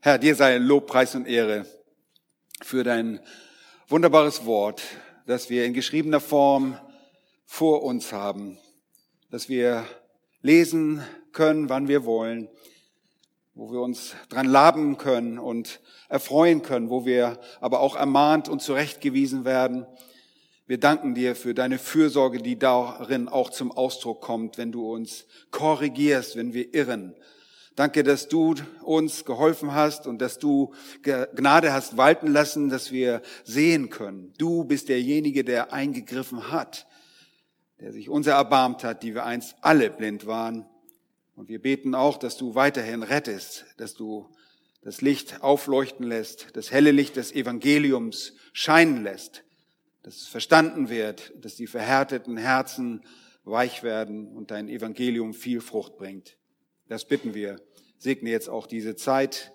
Herr, dir sei Lob, Preis und Ehre für dein wunderbares Wort, das wir in geschriebener Form vor uns haben, dass wir lesen können, wann wir wollen, wo wir uns dran laben können und erfreuen können, wo wir aber auch ermahnt und zurechtgewiesen werden. Wir danken dir für deine Fürsorge, die darin auch zum Ausdruck kommt, wenn du uns korrigierst, wenn wir irren. Danke, dass du uns geholfen hast und dass du Gnade hast walten lassen, dass wir sehen können. Du bist derjenige, der eingegriffen hat, der sich unser erbarmt hat, die wir einst alle blind waren. Und wir beten auch, dass du weiterhin rettest, dass du das Licht aufleuchten lässt, das helle Licht des Evangeliums scheinen lässt, dass es verstanden wird, dass die verhärteten Herzen weich werden und dein Evangelium viel Frucht bringt. Das bitten wir. Segne jetzt auch diese Zeit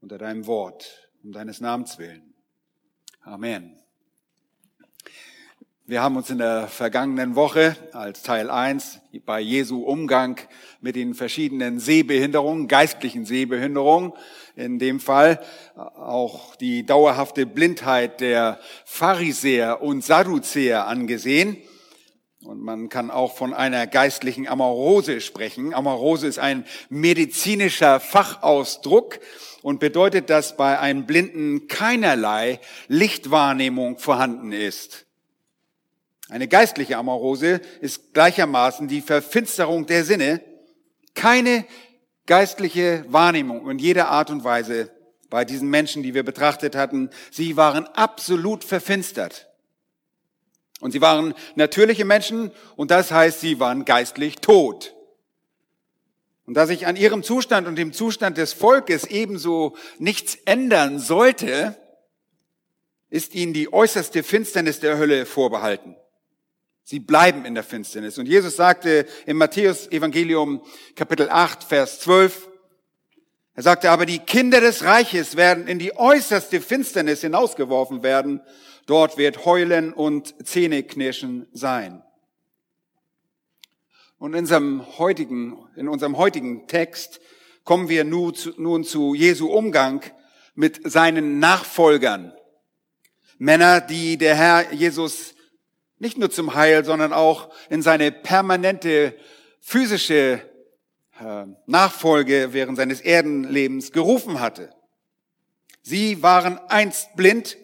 unter deinem Wort, um deines Namens willen. Amen. Wir haben uns in der vergangenen Woche als Teil 1 bei Jesu Umgang mit den verschiedenen Sehbehinderungen, geistlichen Sehbehinderungen, in dem Fall auch die dauerhafte Blindheit der Pharisäer und Sadduzäer angesehen. Und man kann auch von einer geistlichen Amorose sprechen. Amorose ist ein medizinischer Fachausdruck und bedeutet, dass bei einem Blinden keinerlei Lichtwahrnehmung vorhanden ist. Eine geistliche Amorose ist gleichermaßen die Verfinsterung der Sinne, keine geistliche Wahrnehmung in jeder Art und Weise bei diesen Menschen, die wir betrachtet hatten. Sie waren absolut verfinstert. Und sie waren natürliche Menschen und das heißt, sie waren geistlich tot. Und da sich an ihrem Zustand und dem Zustand des Volkes ebenso nichts ändern sollte, ist ihnen die äußerste Finsternis der Hölle vorbehalten. Sie bleiben in der Finsternis. Und Jesus sagte im Matthäus Evangelium Kapitel 8, Vers 12, er sagte, aber die Kinder des Reiches werden in die äußerste Finsternis hinausgeworfen werden. Dort wird Heulen und Zähneknirschen sein. Und in unserem heutigen, in unserem heutigen Text kommen wir nun zu, nun zu Jesu Umgang mit seinen Nachfolgern. Männer, die der Herr Jesus nicht nur zum Heil, sondern auch in seine permanente physische äh, Nachfolge während seines Erdenlebens gerufen hatte. Sie waren einst blind,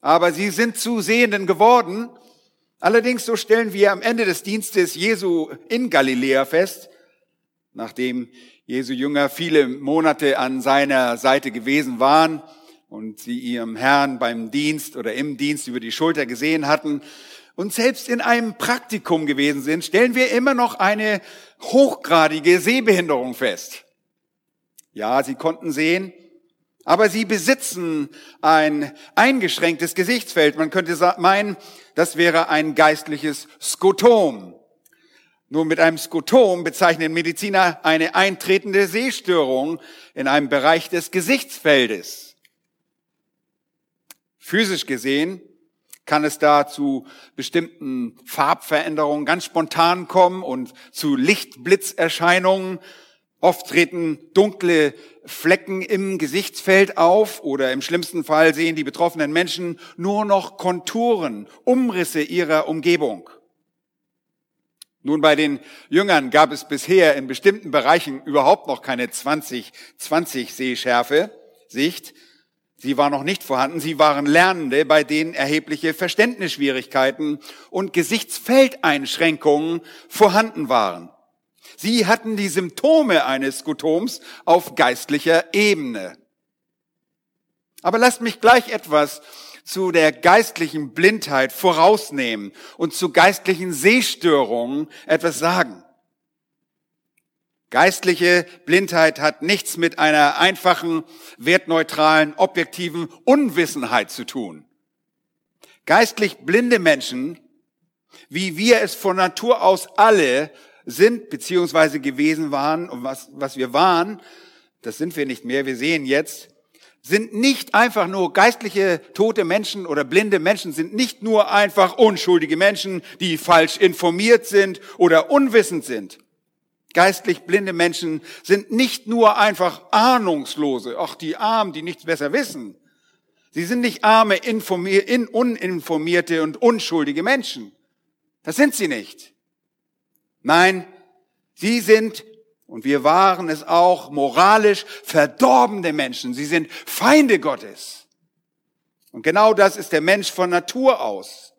aber sie sind zu Sehenden geworden. Allerdings, so stellen wir am Ende des Dienstes Jesu in Galiläa fest, nachdem Jesu Jünger viele Monate an seiner Seite gewesen waren und sie ihrem Herrn beim Dienst oder im Dienst über die Schulter gesehen hatten, und selbst in einem Praktikum gewesen sind, stellen wir immer noch eine hochgradige Sehbehinderung fest. Ja, sie konnten sehen, aber sie besitzen ein eingeschränktes Gesichtsfeld. Man könnte meinen, das wäre ein geistliches Skotom. Nur mit einem Skotom bezeichnen Mediziner eine eintretende Sehstörung in einem Bereich des Gesichtsfeldes. Physisch gesehen kann es da zu bestimmten Farbveränderungen ganz spontan kommen und zu Lichtblitzerscheinungen. Oft treten dunkle Flecken im Gesichtsfeld auf oder im schlimmsten Fall sehen die betroffenen Menschen nur noch Konturen, Umrisse ihrer Umgebung. Nun, bei den Jüngern gab es bisher in bestimmten Bereichen überhaupt noch keine 20-20 Sehschärfe, Sicht. Sie war noch nicht vorhanden. Sie waren Lernende, bei denen erhebliche Verständnisschwierigkeiten und Gesichtsfeldeinschränkungen vorhanden waren. Sie hatten die Symptome eines Skotoms auf geistlicher Ebene. Aber lasst mich gleich etwas zu der geistlichen Blindheit vorausnehmen und zu geistlichen Sehstörungen etwas sagen. Geistliche Blindheit hat nichts mit einer einfachen, wertneutralen, objektiven Unwissenheit zu tun. Geistlich blinde Menschen, wie wir es von Natur aus alle sind, beziehungsweise gewesen waren und was, was wir waren, das sind wir nicht mehr, wir sehen jetzt, sind nicht einfach nur geistliche tote Menschen oder blinde Menschen, sind nicht nur einfach unschuldige Menschen, die falsch informiert sind oder unwissend sind. Geistlich blinde Menschen sind nicht nur einfach ahnungslose, ach die Armen, die nichts besser wissen. Sie sind nicht arme, informier uninformierte und unschuldige Menschen. Das sind sie nicht. Nein, sie sind, und wir waren es auch, moralisch verdorbene Menschen. Sie sind Feinde Gottes. Und genau das ist der Mensch von Natur aus.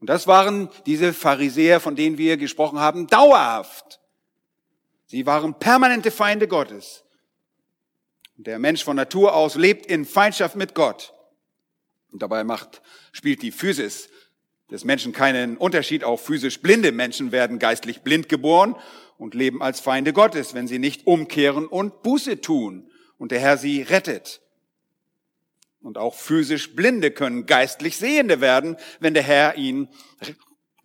Und das waren diese Pharisäer, von denen wir gesprochen haben, dauerhaft. Sie waren permanente Feinde Gottes. Der Mensch von Natur aus lebt in Feindschaft mit Gott. Und dabei macht, spielt die Physis des Menschen keinen Unterschied. Auch physisch blinde Menschen werden geistlich blind geboren und leben als Feinde Gottes, wenn sie nicht umkehren und Buße tun und der Herr sie rettet. Und auch physisch Blinde können geistlich Sehende werden, wenn der Herr ihnen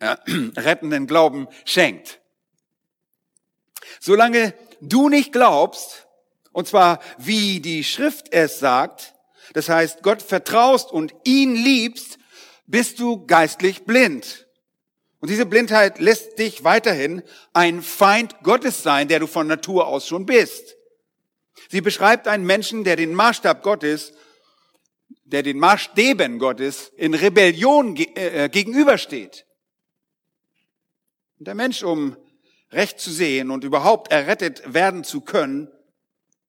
rettenden Glauben schenkt. Solange du nicht glaubst, und zwar wie die Schrift es sagt, das heißt Gott vertraust und ihn liebst, bist du geistlich blind. Und diese Blindheit lässt dich weiterhin ein Feind Gottes sein, der du von Natur aus schon bist. Sie beschreibt einen Menschen, der den Maßstab Gottes, der den Maßstäben Gottes in Rebellion äh, gegenübersteht. Und der Mensch, um recht zu sehen und überhaupt errettet werden zu können,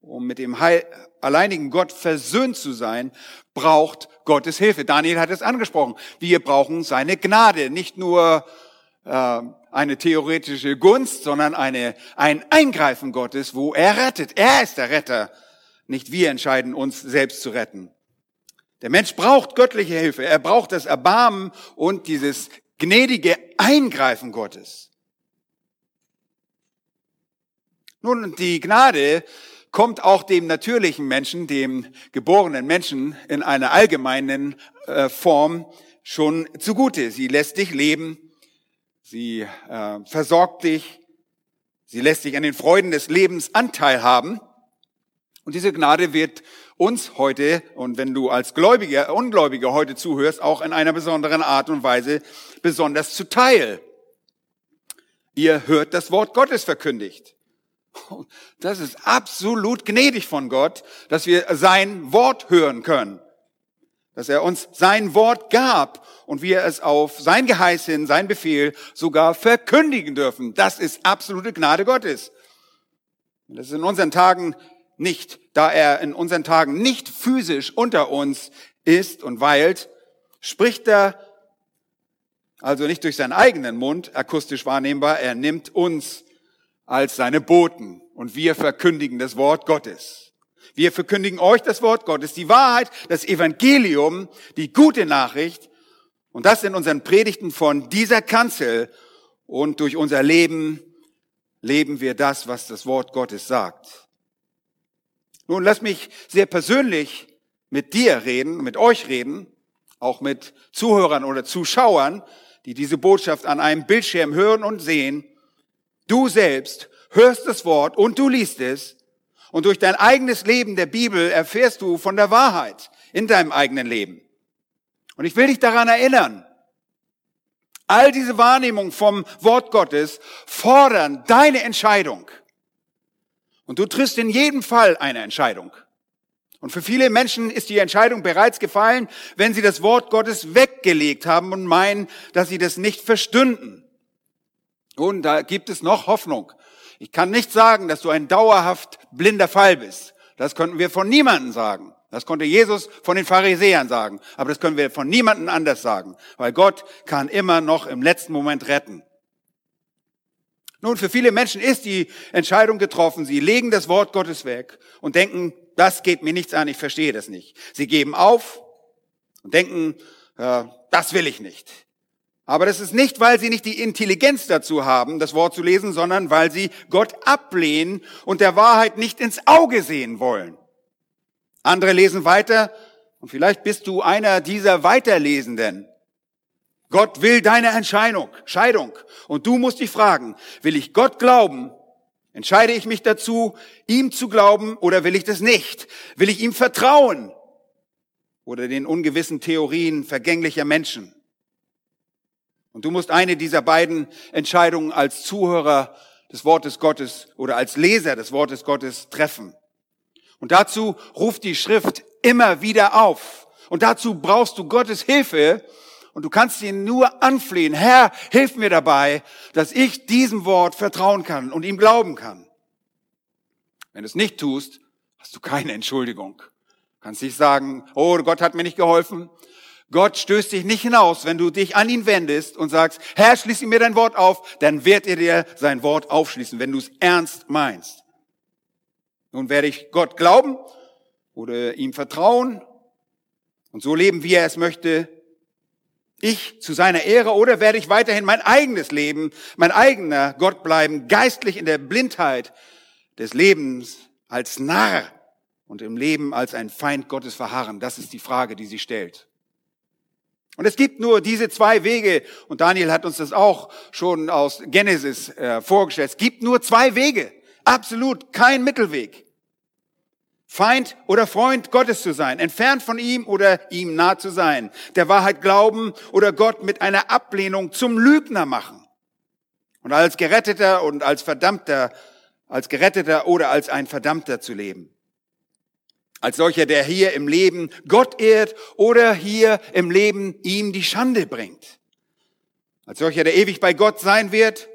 um mit dem Heil, alleinigen Gott versöhnt zu sein, braucht Gottes Hilfe. Daniel hat es angesprochen. Wir brauchen seine Gnade, nicht nur äh, eine theoretische Gunst, sondern eine, ein Eingreifen Gottes, wo er rettet. Er ist der Retter. Nicht wir entscheiden uns selbst zu retten. Der Mensch braucht göttliche Hilfe. Er braucht das Erbarmen und dieses gnädige Eingreifen Gottes. Nun, die Gnade kommt auch dem natürlichen Menschen, dem geborenen Menschen in einer allgemeinen äh, Form schon zugute. Sie lässt dich leben, sie äh, versorgt dich, sie lässt dich an den Freuden des Lebens Anteil haben. Und diese Gnade wird uns heute, und wenn du als Gläubiger, Ungläubiger heute zuhörst, auch in einer besonderen Art und Weise besonders zuteil. Ihr hört das Wort Gottes verkündigt. Das ist absolut gnädig von Gott, dass wir sein Wort hören können. Dass er uns sein Wort gab und wir es auf sein Geheiß hin, sein Befehl sogar verkündigen dürfen. Das ist absolute Gnade Gottes. Das ist in unseren Tagen nicht, da er in unseren Tagen nicht physisch unter uns ist und weilt, spricht er also nicht durch seinen eigenen Mund akustisch wahrnehmbar, er nimmt uns als seine Boten und wir verkündigen das Wort Gottes. Wir verkündigen euch das Wort Gottes, die Wahrheit, das Evangelium, die gute Nachricht und das in unseren Predigten von dieser Kanzel und durch unser Leben leben wir das, was das Wort Gottes sagt. Nun lass mich sehr persönlich mit dir reden, mit euch reden, auch mit Zuhörern oder Zuschauern, die diese Botschaft an einem Bildschirm hören und sehen. Du selbst hörst das Wort und du liest es und durch dein eigenes Leben der Bibel erfährst du von der Wahrheit in deinem eigenen Leben. Und ich will dich daran erinnern, all diese Wahrnehmungen vom Wort Gottes fordern deine Entscheidung. Und du triffst in jedem Fall eine Entscheidung. Und für viele Menschen ist die Entscheidung bereits gefallen, wenn sie das Wort Gottes weggelegt haben und meinen, dass sie das nicht verstünden. Und da gibt es noch Hoffnung. Ich kann nicht sagen, dass du ein dauerhaft blinder Fall bist. Das könnten wir von niemandem sagen. Das konnte Jesus von den Pharisäern sagen. Aber das können wir von niemandem anders sagen. Weil Gott kann immer noch im letzten Moment retten. Nun, für viele Menschen ist die Entscheidung getroffen. Sie legen das Wort Gottes weg und denken, das geht mir nichts an, ich verstehe das nicht. Sie geben auf und denken, äh, das will ich nicht. Aber das ist nicht, weil sie nicht die Intelligenz dazu haben, das Wort zu lesen, sondern weil sie Gott ablehnen und der Wahrheit nicht ins Auge sehen wollen. Andere lesen weiter und vielleicht bist du einer dieser Weiterlesenden. Gott will deine Entscheidung, Scheidung. Und du musst dich fragen, will ich Gott glauben? Entscheide ich mich dazu, ihm zu glauben oder will ich das nicht? Will ich ihm vertrauen? Oder den ungewissen Theorien vergänglicher Menschen? Und du musst eine dieser beiden Entscheidungen als Zuhörer des Wortes Gottes oder als Leser des Wortes Gottes treffen. Und dazu ruft die Schrift immer wieder auf. Und dazu brauchst du Gottes Hilfe. Und du kannst ihn nur anflehen. Herr, hilf mir dabei, dass ich diesem Wort vertrauen kann und ihm glauben kann. Wenn du es nicht tust, hast du keine Entschuldigung. Du kannst nicht sagen, oh, Gott hat mir nicht geholfen. Gott stößt dich nicht hinaus, wenn du dich an ihn wendest und sagst, Herr, schließe mir dein Wort auf, dann wird er dir sein Wort aufschließen, wenn du es ernst meinst. Nun werde ich Gott glauben oder ihm vertrauen und so leben, wie er es möchte. Ich zu seiner Ehre oder werde ich weiterhin mein eigenes Leben, mein eigener Gott bleiben, geistlich in der Blindheit des Lebens als Narr und im Leben als ein Feind Gottes verharren? Das ist die Frage, die sie stellt. Und es gibt nur diese zwei Wege, und Daniel hat uns das auch schon aus Genesis äh, vorgestellt, es gibt nur zwei Wege, absolut kein Mittelweg. Feind oder Freund Gottes zu sein, entfernt von ihm oder ihm nah zu sein, der Wahrheit glauben oder Gott mit einer Ablehnung zum Lügner machen. Und als Geretteter und als Verdammter, als Geretteter oder als ein Verdammter zu leben. Als solcher, der hier im Leben Gott ehrt oder hier im Leben ihm die Schande bringt. Als solcher, der ewig bei Gott sein wird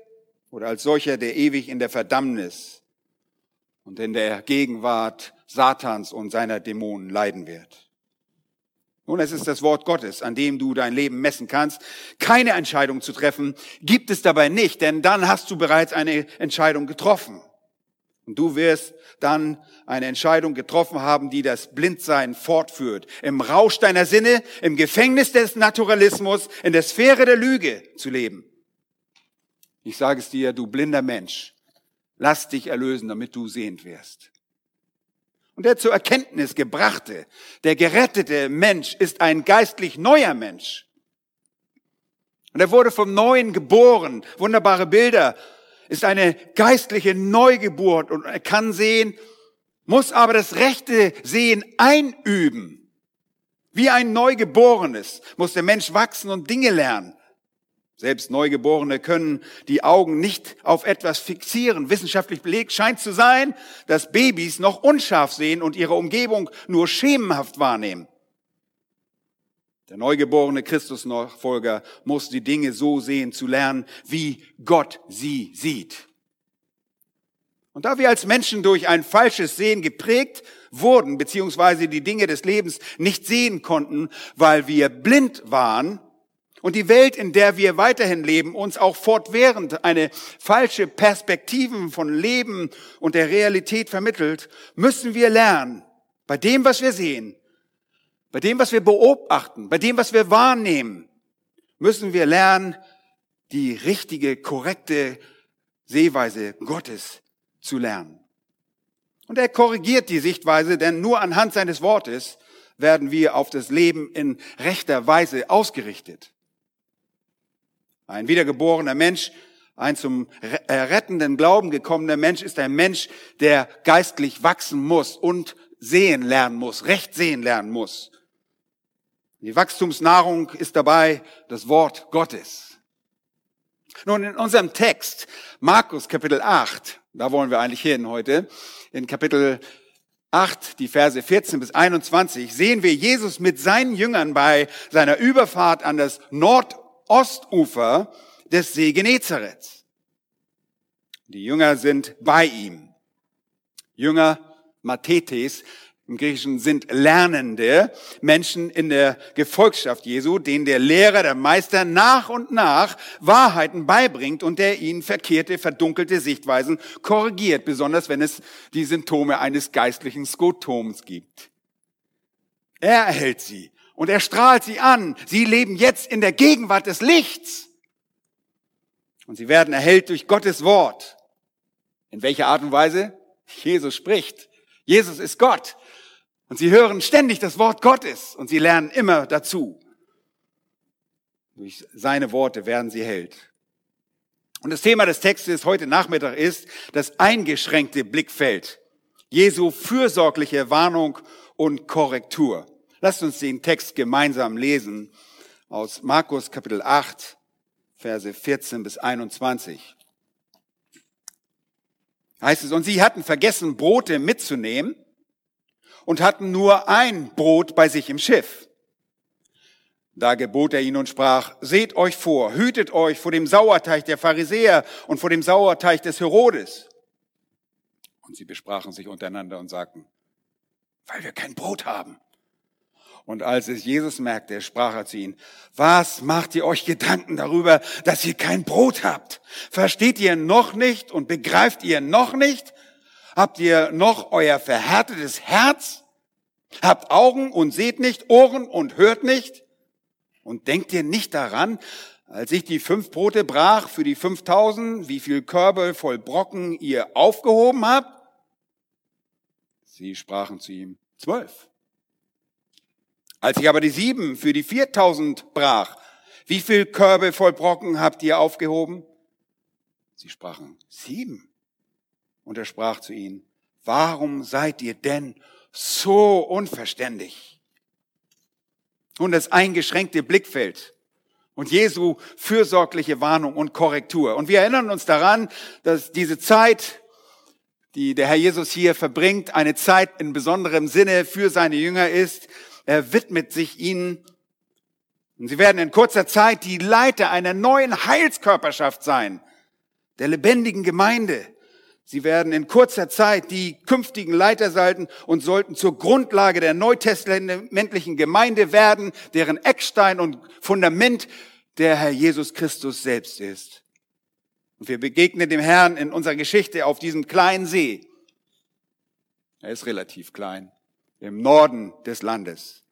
oder als solcher, der ewig in der Verdammnis und in der Gegenwart Satans und seiner Dämonen leiden wird. Nun, es ist das Wort Gottes, an dem du dein Leben messen kannst. Keine Entscheidung zu treffen gibt es dabei nicht, denn dann hast du bereits eine Entscheidung getroffen. Und du wirst dann eine Entscheidung getroffen haben, die das Blindsein fortführt. Im Rausch deiner Sinne, im Gefängnis des Naturalismus, in der Sphäre der Lüge zu leben. Ich sage es dir, du blinder Mensch, lass dich erlösen, damit du sehend wirst. Und der zur Erkenntnis gebrachte, der gerettete Mensch ist ein geistlich neuer Mensch. Und er wurde vom Neuen geboren. Wunderbare Bilder ist eine geistliche Neugeburt und er kann sehen, muss aber das rechte Sehen einüben. Wie ein Neugeborenes muss der Mensch wachsen und Dinge lernen. Selbst Neugeborene können die Augen nicht auf etwas fixieren. Wissenschaftlich belegt scheint zu sein, dass Babys noch unscharf sehen und ihre Umgebung nur schemenhaft wahrnehmen. Der neugeborene Christusnachfolger muss die Dinge so sehen zu lernen, wie Gott sie sieht. Und da wir als Menschen durch ein falsches Sehen geprägt wurden, beziehungsweise die Dinge des Lebens nicht sehen konnten, weil wir blind waren, und die Welt, in der wir weiterhin leben, uns auch fortwährend eine falsche Perspektiven von Leben und der Realität vermittelt, müssen wir lernen, bei dem, was wir sehen, bei dem, was wir beobachten, bei dem, was wir wahrnehmen, müssen wir lernen, die richtige, korrekte Sehweise Gottes zu lernen. Und er korrigiert die Sichtweise, denn nur anhand seines Wortes werden wir auf das Leben in rechter Weise ausgerichtet. Ein wiedergeborener Mensch, ein zum rettenden Glauben gekommener Mensch ist ein Mensch, der geistlich wachsen muss und sehen lernen muss, recht sehen lernen muss. Die Wachstumsnahrung ist dabei das Wort Gottes. Nun, in unserem Text, Markus Kapitel 8, da wollen wir eigentlich hin heute, in Kapitel 8, die Verse 14 bis 21, sehen wir Jesus mit seinen Jüngern bei seiner Überfahrt an das Nordostufer des See Genezareth. Die Jünger sind bei ihm. Jünger Mathetes im Griechischen sind Lernende, Menschen in der Gefolgschaft Jesu, denen der Lehrer, der Meister nach und nach Wahrheiten beibringt und der ihnen verkehrte, verdunkelte Sichtweisen korrigiert, besonders wenn es die Symptome eines geistlichen Skotoms gibt. Er erhält sie und er strahlt sie an. Sie leben jetzt in der Gegenwart des Lichts. Und sie werden erhellt durch Gottes Wort. In welcher Art und Weise? Jesus spricht. Jesus ist Gott. Und sie hören ständig das Wort Gottes und sie lernen immer dazu. Durch seine Worte werden sie held. Und das Thema des Textes heute Nachmittag ist das eingeschränkte Blickfeld. Jesu fürsorgliche Warnung und Korrektur. Lasst uns den Text gemeinsam lesen aus Markus Kapitel 8, Verse 14 bis 21. heißt es, und sie hatten vergessen, Brote mitzunehmen und hatten nur ein Brot bei sich im Schiff. Da gebot er ihnen und sprach, seht euch vor, hütet euch vor dem Sauerteig der Pharisäer und vor dem Sauerteig des Herodes. Und sie besprachen sich untereinander und sagten, weil wir kein Brot haben. Und als es Jesus merkte, sprach er zu ihnen, was macht ihr euch Gedanken darüber, dass ihr kein Brot habt? Versteht ihr noch nicht und begreift ihr noch nicht? Habt ihr noch euer verhärtetes Herz? Habt Augen und seht nicht, Ohren und hört nicht? Und denkt ihr nicht daran, als ich die fünf Brote brach für die fünftausend, wie viel Körbe voll Brocken ihr aufgehoben habt? Sie sprachen zu ihm, zwölf. Als ich aber die sieben für die viertausend brach, wie viel Körbe voll Brocken habt ihr aufgehoben? Sie sprachen, sieben. Und er sprach zu ihnen, warum seid ihr denn so unverständig? Und das eingeschränkte Blickfeld und Jesu fürsorgliche Warnung und Korrektur. Und wir erinnern uns daran, dass diese Zeit, die der Herr Jesus hier verbringt, eine Zeit in besonderem Sinne für seine Jünger ist, er widmet sich ihnen. Und sie werden in kurzer Zeit die Leiter einer neuen Heilskörperschaft sein, der lebendigen Gemeinde. Sie werden in kurzer Zeit die künftigen Leiter salten und sollten zur Grundlage der neutestamentlichen Gemeinde werden, deren Eckstein und Fundament der Herr Jesus Christus selbst ist. Und wir begegnen dem Herrn in unserer Geschichte auf diesem kleinen See. Er ist relativ klein im Norden des Landes.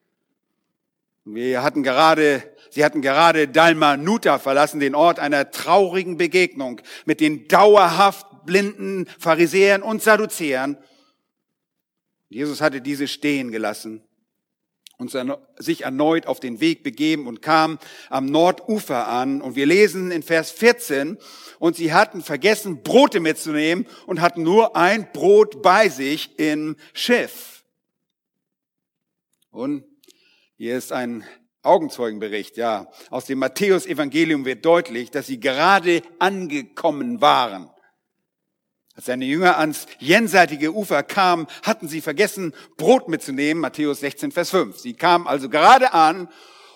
Wir hatten gerade, sie hatten gerade Dalmanuta verlassen, den Ort einer traurigen Begegnung mit den dauerhaft blinden Pharisäern und Sadduzäern. Jesus hatte diese stehen gelassen und sich erneut auf den Weg begeben und kam am Nordufer an. Und wir lesen in Vers 14, und sie hatten vergessen, Brote mitzunehmen und hatten nur ein Brot bei sich im Schiff. Und hier ist ein Augenzeugenbericht, ja. Aus dem Matthäus-Evangelium wird deutlich, dass sie gerade angekommen waren. Als seine Jünger ans jenseitige Ufer kamen, hatten sie vergessen, Brot mitzunehmen, Matthäus 16, Vers 5. Sie kamen also gerade an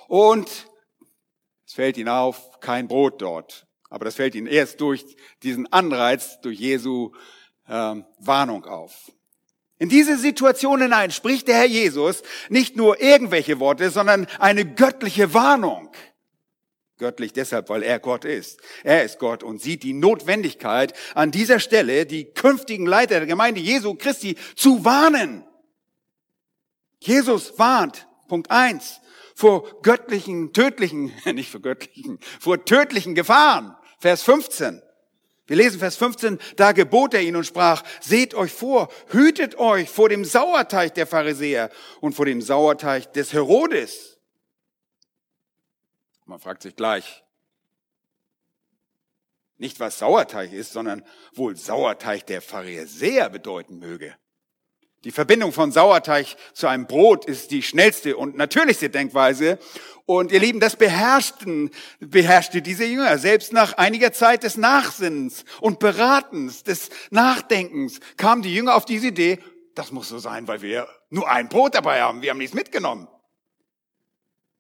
und es fällt ihnen auf, kein Brot dort. Aber das fällt ihnen erst durch diesen Anreiz, durch Jesu äh, Warnung auf. In diese Situation hinein spricht der Herr Jesus nicht nur irgendwelche Worte, sondern eine göttliche Warnung. Göttlich deshalb, weil er Gott ist. Er ist Gott und sieht die Notwendigkeit, an dieser Stelle die künftigen Leiter der Gemeinde Jesu Christi zu warnen. Jesus warnt, Punkt eins, vor göttlichen, tödlichen, nicht vor göttlichen, vor tödlichen Gefahren. Vers 15. Wir lesen Vers 15, da gebot er ihn und sprach, seht euch vor, hütet euch vor dem Sauerteig der Pharisäer und vor dem Sauerteig des Herodes. Man fragt sich gleich, nicht was Sauerteig ist, sondern wohl Sauerteig der Pharisäer bedeuten möge. Die Verbindung von Sauerteig zu einem Brot ist die schnellste und natürlichste Denkweise. Und ihr Lieben, das beherrschten, beherrschte diese Jünger. Selbst nach einiger Zeit des Nachsinnens und Beratens, des Nachdenkens, kamen die Jünger auf diese Idee, das muss so sein, weil wir nur ein Brot dabei haben. Wir haben nichts mitgenommen.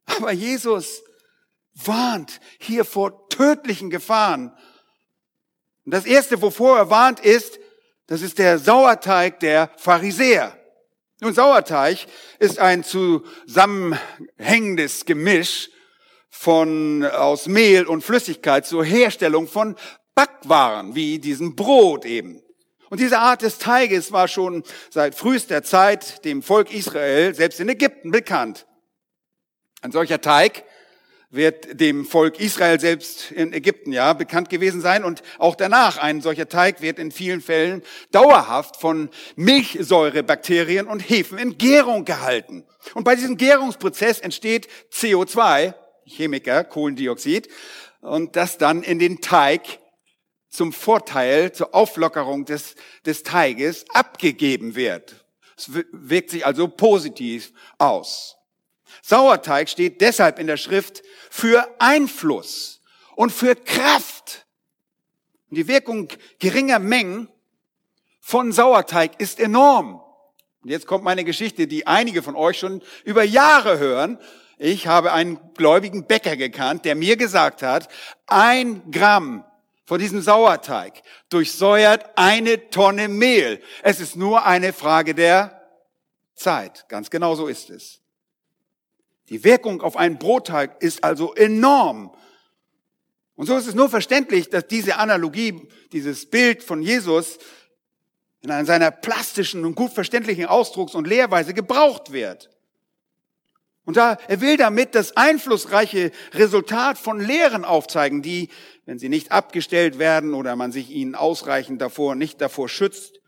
Aber Jesus warnt hier vor tödlichen Gefahren. Und das erste, wovor er warnt, ist, das ist der Sauerteig der Pharisäer. Nun, Sauerteig ist ein zusammenhängendes Gemisch von, aus Mehl und Flüssigkeit zur Herstellung von Backwaren, wie diesem Brot eben. Und diese Art des Teiges war schon seit frühester Zeit dem Volk Israel, selbst in Ägypten, bekannt. Ein solcher Teig wird dem Volk Israel selbst in Ägypten ja bekannt gewesen sein und auch danach ein solcher Teig wird in vielen Fällen dauerhaft von Milchsäurebakterien und Hefen in Gärung gehalten. Und bei diesem Gärungsprozess entsteht CO2, Chemiker, Kohlendioxid, und das dann in den Teig zum Vorteil, zur Auflockerung des, des Teiges abgegeben wird. Es wirkt sich also positiv aus. Sauerteig steht deshalb in der Schrift für Einfluss und für Kraft. Und die Wirkung geringer Mengen von Sauerteig ist enorm. Und jetzt kommt meine Geschichte, die einige von euch schon über Jahre hören. Ich habe einen gläubigen Bäcker gekannt, der mir gesagt hat, ein Gramm von diesem Sauerteig durchsäuert eine Tonne Mehl. Es ist nur eine Frage der Zeit. Ganz genau so ist es. Die Wirkung auf einen Brotteig ist also enorm. Und so ist es nur verständlich, dass diese Analogie, dieses Bild von Jesus in seiner plastischen und gut verständlichen Ausdrucks- und Lehrweise gebraucht wird. Und da, er will damit das einflussreiche Resultat von Lehren aufzeigen, die, wenn sie nicht abgestellt werden oder man sich ihnen ausreichend davor, nicht davor schützt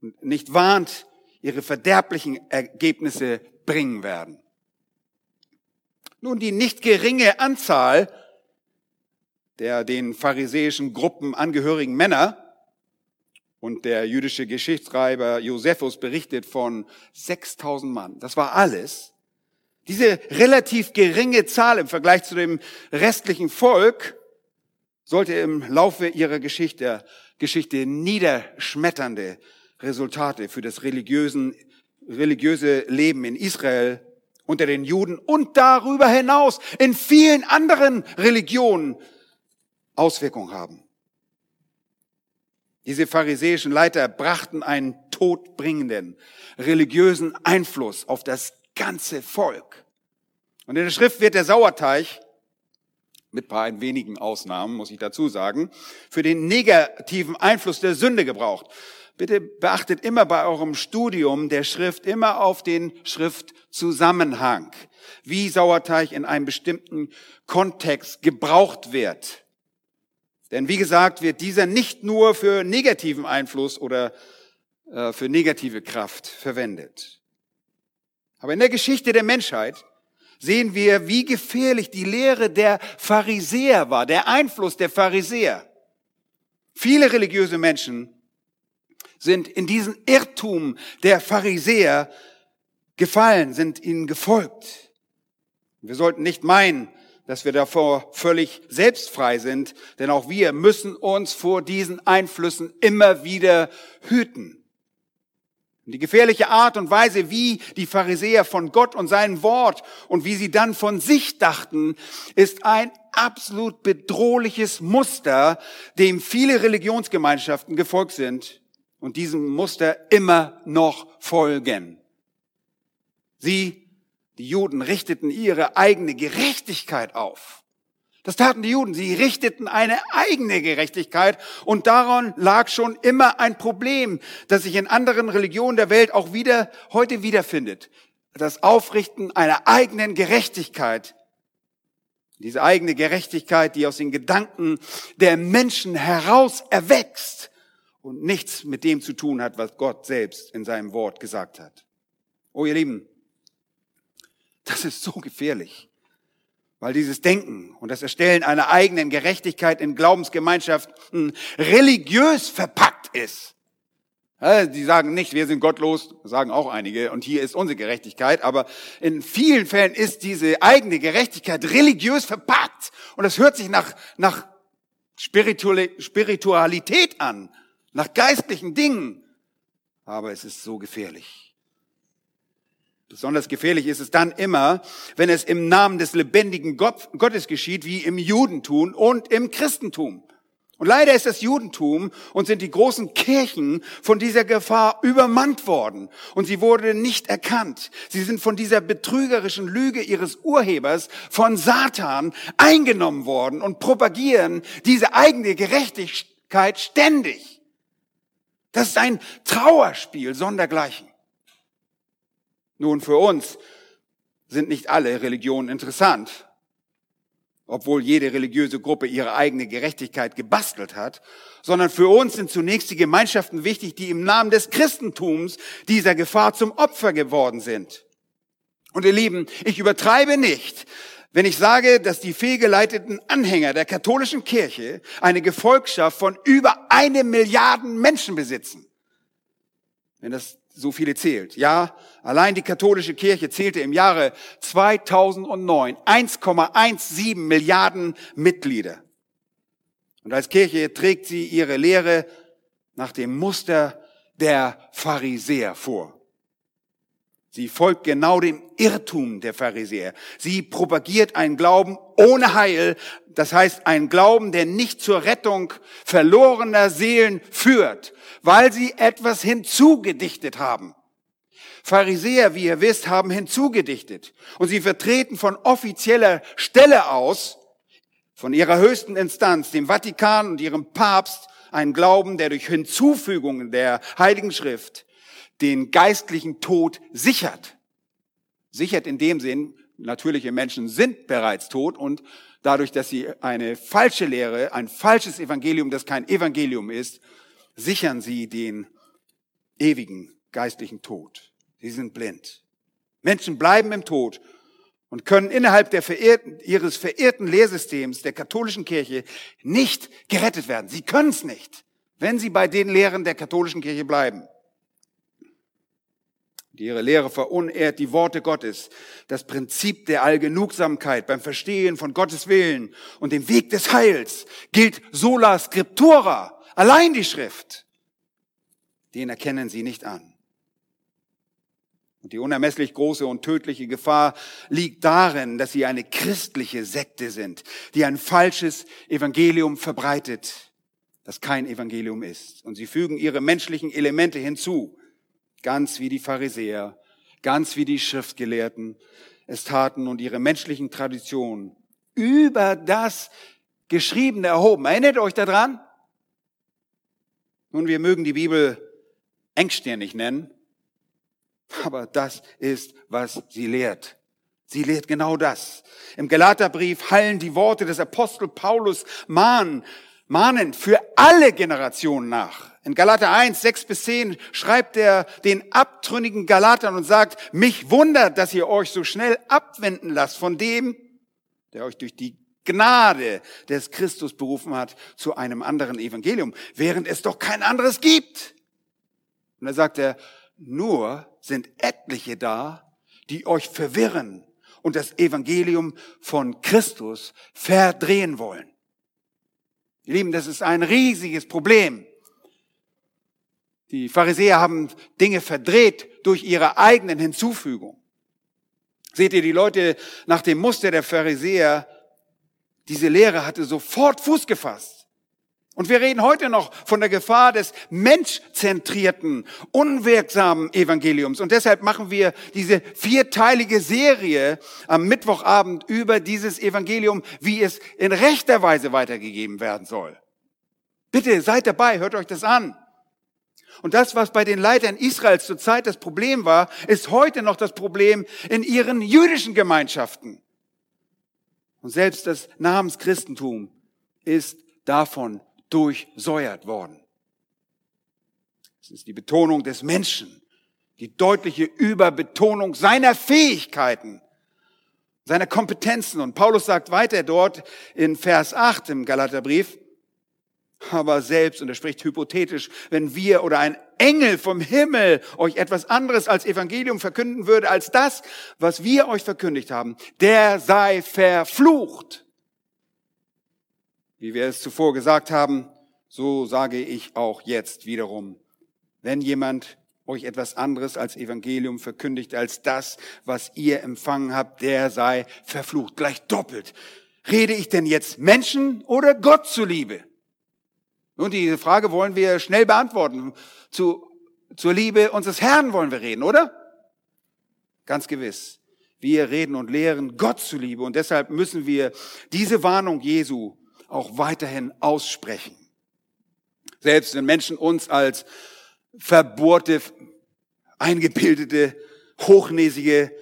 und nicht warnt, ihre verderblichen Ergebnisse bringen werden. Nun, die nicht geringe Anzahl der den pharisäischen Gruppen angehörigen Männer und der jüdische Geschichtsschreiber Josephus berichtet von 6000 Mann. Das war alles. Diese relativ geringe Zahl im Vergleich zu dem restlichen Volk sollte im Laufe ihrer Geschichte, Geschichte niederschmetternde Resultate für das religiösen, religiöse Leben in Israel unter den Juden und darüber hinaus in vielen anderen Religionen Auswirkungen haben. Diese pharisäischen Leiter brachten einen todbringenden religiösen Einfluss auf das ganze Volk. Und in der Schrift wird der Sauerteig, mit paar ein wenigen Ausnahmen, muss ich dazu sagen, für den negativen Einfluss der Sünde gebraucht. Bitte beachtet immer bei eurem Studium der Schrift immer auf den Schriftzusammenhang, wie Sauerteig in einem bestimmten Kontext gebraucht wird. Denn wie gesagt, wird dieser nicht nur für negativen Einfluss oder äh, für negative Kraft verwendet. Aber in der Geschichte der Menschheit sehen wir, wie gefährlich die Lehre der Pharisäer war, der Einfluss der Pharisäer. Viele religiöse Menschen sind in diesen Irrtum der Pharisäer gefallen, sind ihnen gefolgt. Wir sollten nicht meinen, dass wir davor völlig selbstfrei sind, denn auch wir müssen uns vor diesen Einflüssen immer wieder hüten. Und die gefährliche Art und Weise, wie die Pharisäer von Gott und seinem Wort und wie sie dann von sich dachten, ist ein absolut bedrohliches Muster, dem viele Religionsgemeinschaften gefolgt sind und diesem Muster immer noch folgen. Sie die Juden richteten ihre eigene Gerechtigkeit auf. Das taten die Juden. Sie richteten eine eigene Gerechtigkeit und daran lag schon immer ein Problem, das sich in anderen Religionen der Welt auch wieder, heute wiederfindet. Das Aufrichten einer eigenen Gerechtigkeit. Diese eigene Gerechtigkeit, die aus den Gedanken der Menschen heraus erwächst und nichts mit dem zu tun hat, was Gott selbst in seinem Wort gesagt hat. Oh, ihr Lieben, das ist so gefährlich. Weil dieses Denken und das Erstellen einer eigenen Gerechtigkeit in Glaubensgemeinschaften religiös verpackt ist. Die sagen nicht, wir sind gottlos, sagen auch einige, und hier ist unsere Gerechtigkeit, aber in vielen Fällen ist diese eigene Gerechtigkeit religiös verpackt. Und das hört sich nach, nach Spiritualität an, nach geistlichen Dingen. Aber es ist so gefährlich. Besonders gefährlich ist es dann immer, wenn es im Namen des lebendigen Gottes geschieht, wie im Judentum und im Christentum. Und leider ist das Judentum und sind die großen Kirchen von dieser Gefahr übermannt worden. Und sie wurde nicht erkannt. Sie sind von dieser betrügerischen Lüge ihres Urhebers, von Satan, eingenommen worden und propagieren diese eigene Gerechtigkeit ständig. Das ist ein Trauerspiel sondergleichen. Nun, für uns sind nicht alle Religionen interessant, obwohl jede religiöse Gruppe ihre eigene Gerechtigkeit gebastelt hat, sondern für uns sind zunächst die Gemeinschaften wichtig, die im Namen des Christentums dieser Gefahr zum Opfer geworden sind. Und ihr Lieben, ich übertreibe nicht, wenn ich sage, dass die fehlgeleiteten Anhänger der katholischen Kirche eine Gefolgschaft von über eine Milliarden Menschen besitzen. Wenn das so viele zählt. Ja, allein die katholische Kirche zählte im Jahre 2009 1,17 Milliarden Mitglieder. Und als Kirche trägt sie ihre Lehre nach dem Muster der Pharisäer vor. Sie folgt genau dem Irrtum der Pharisäer. Sie propagiert einen Glauben ohne Heil, das heißt einen Glauben, der nicht zur Rettung verlorener Seelen führt, weil sie etwas hinzugedichtet haben. Pharisäer, wie ihr wisst, haben hinzugedichtet und sie vertreten von offizieller Stelle aus, von ihrer höchsten Instanz, dem Vatikan und ihrem Papst, einen Glauben, der durch Hinzufügungen der Heiligen Schrift den geistlichen Tod sichert. Sichert in dem Sinn, natürliche Menschen sind bereits tot und dadurch, dass sie eine falsche Lehre, ein falsches Evangelium, das kein Evangelium ist, sichern sie den ewigen geistlichen Tod. Sie sind blind. Menschen bleiben im Tod und können innerhalb der verirrten, ihres verirrten Lehrsystems der katholischen Kirche nicht gerettet werden. Sie können es nicht, wenn sie bei den Lehren der katholischen Kirche bleiben. Ihre Lehre verunehrt die Worte Gottes, das Prinzip der Allgenugsamkeit beim Verstehen von Gottes Willen und dem Weg des Heils gilt sola scriptura, allein die Schrift. Den erkennen sie nicht an. Und die unermesslich große und tödliche Gefahr liegt darin, dass sie eine christliche Sekte sind, die ein falsches Evangelium verbreitet, das kein Evangelium ist. Und sie fügen ihre menschlichen Elemente hinzu, ganz wie die Pharisäer, ganz wie die Schriftgelehrten es taten und ihre menschlichen Traditionen über das Geschriebene erhoben. Erinnert euch daran? Nun, wir mögen die Bibel engstirnig nennen, aber das ist, was sie lehrt. Sie lehrt genau das. Im Galaterbrief hallen die Worte des Apostel Paulus mahnen, mahnen für alle Generationen nach. In Galater 1, 6 bis 10 schreibt er den abtrünnigen Galatern und sagt, mich wundert, dass ihr euch so schnell abwenden lasst von dem, der euch durch die Gnade des Christus berufen hat zu einem anderen Evangelium, während es doch kein anderes gibt. Und da sagt er, nur sind etliche da, die euch verwirren und das Evangelium von Christus verdrehen wollen. Ihr Lieben, das ist ein riesiges Problem. Die Pharisäer haben Dinge verdreht durch ihre eigenen Hinzufügung. Seht ihr, die Leute nach dem Muster der Pharisäer, diese Lehre hatte sofort Fuß gefasst. Und wir reden heute noch von der Gefahr des menschzentrierten, unwirksamen Evangeliums. Und deshalb machen wir diese vierteilige Serie am Mittwochabend über dieses Evangelium, wie es in rechter Weise weitergegeben werden soll. Bitte seid dabei, hört euch das an. Und das, was bei den Leitern Israels zurzeit das Problem war, ist heute noch das Problem in ihren jüdischen Gemeinschaften. Und selbst das Namenschristentum ist davon durchsäuert worden. Es ist die Betonung des Menschen, die deutliche Überbetonung seiner Fähigkeiten, seiner Kompetenzen. Und Paulus sagt weiter dort in Vers 8 im Galaterbrief, aber selbst, und er spricht hypothetisch, wenn wir oder ein Engel vom Himmel euch etwas anderes als Evangelium verkünden würde, als das, was wir euch verkündigt haben, der sei verflucht. Wie wir es zuvor gesagt haben, so sage ich auch jetzt wiederum, wenn jemand euch etwas anderes als Evangelium verkündigt als das, was ihr empfangen habt, der sei verflucht, gleich doppelt. Rede ich denn jetzt Menschen oder Gott zuliebe? Und diese Frage wollen wir schnell beantworten. Zu, zur Liebe unseres Herrn wollen wir reden, oder? Ganz gewiss. Wir reden und lehren Gott zuliebe und deshalb müssen wir diese Warnung Jesu auch weiterhin aussprechen. Selbst wenn Menschen uns als verbohrte, eingebildete, hochnäsige,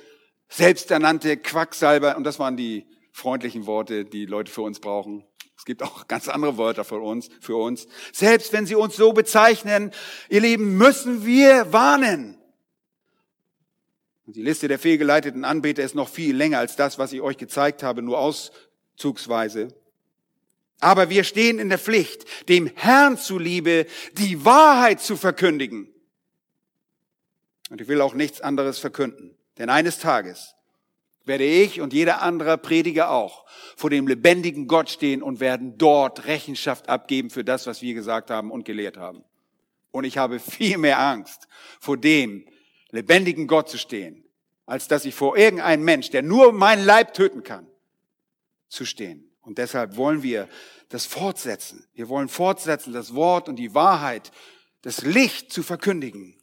selbsternannte Quacksalber, und das waren die freundlichen Worte, die Leute für uns brauchen. Es gibt auch ganz andere Wörter für uns, für uns. Selbst wenn sie uns so bezeichnen, ihr Lieben, müssen wir warnen. Und die Liste der fehlgeleiteten Anbeter ist noch viel länger als das, was ich euch gezeigt habe, nur auszugsweise. Aber wir stehen in der Pflicht, dem Herrn zuliebe die Wahrheit zu verkündigen. Und ich will auch nichts anderes verkünden. Denn eines Tages werde ich und jeder andere Prediger auch vor dem lebendigen Gott stehen und werden dort Rechenschaft abgeben für das, was wir gesagt haben und gelehrt haben. Und ich habe viel mehr Angst, vor dem lebendigen Gott zu stehen, als dass ich vor irgendeinem Mensch, der nur meinen Leib töten kann, zu stehen. Und deshalb wollen wir das fortsetzen. Wir wollen fortsetzen, das Wort und die Wahrheit, das Licht zu verkündigen.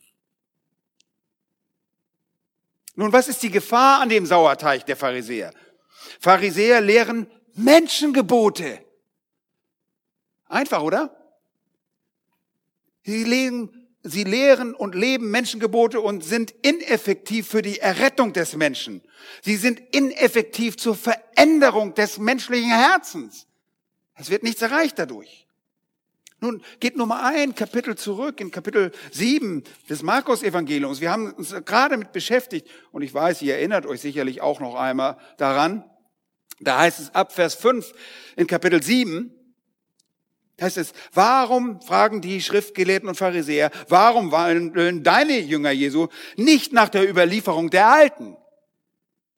Nun, was ist die Gefahr an dem Sauerteig der Pharisäer? Pharisäer lehren Menschengebote. Einfach, oder? Sie, legen, sie lehren und leben Menschengebote und sind ineffektiv für die Errettung des Menschen. Sie sind ineffektiv zur Veränderung des menschlichen Herzens. Es wird nichts erreicht dadurch. Nun geht nur mal ein Kapitel zurück, in Kapitel 7 des Markus-Evangeliums. Wir haben uns gerade mit beschäftigt und ich weiß, ihr erinnert euch sicherlich auch noch einmal daran. Da heißt es ab Vers 5 in Kapitel 7, heißt es, warum fragen die Schriftgelehrten und Pharisäer, warum wollen deine Jünger Jesu nicht nach der Überlieferung der Alten?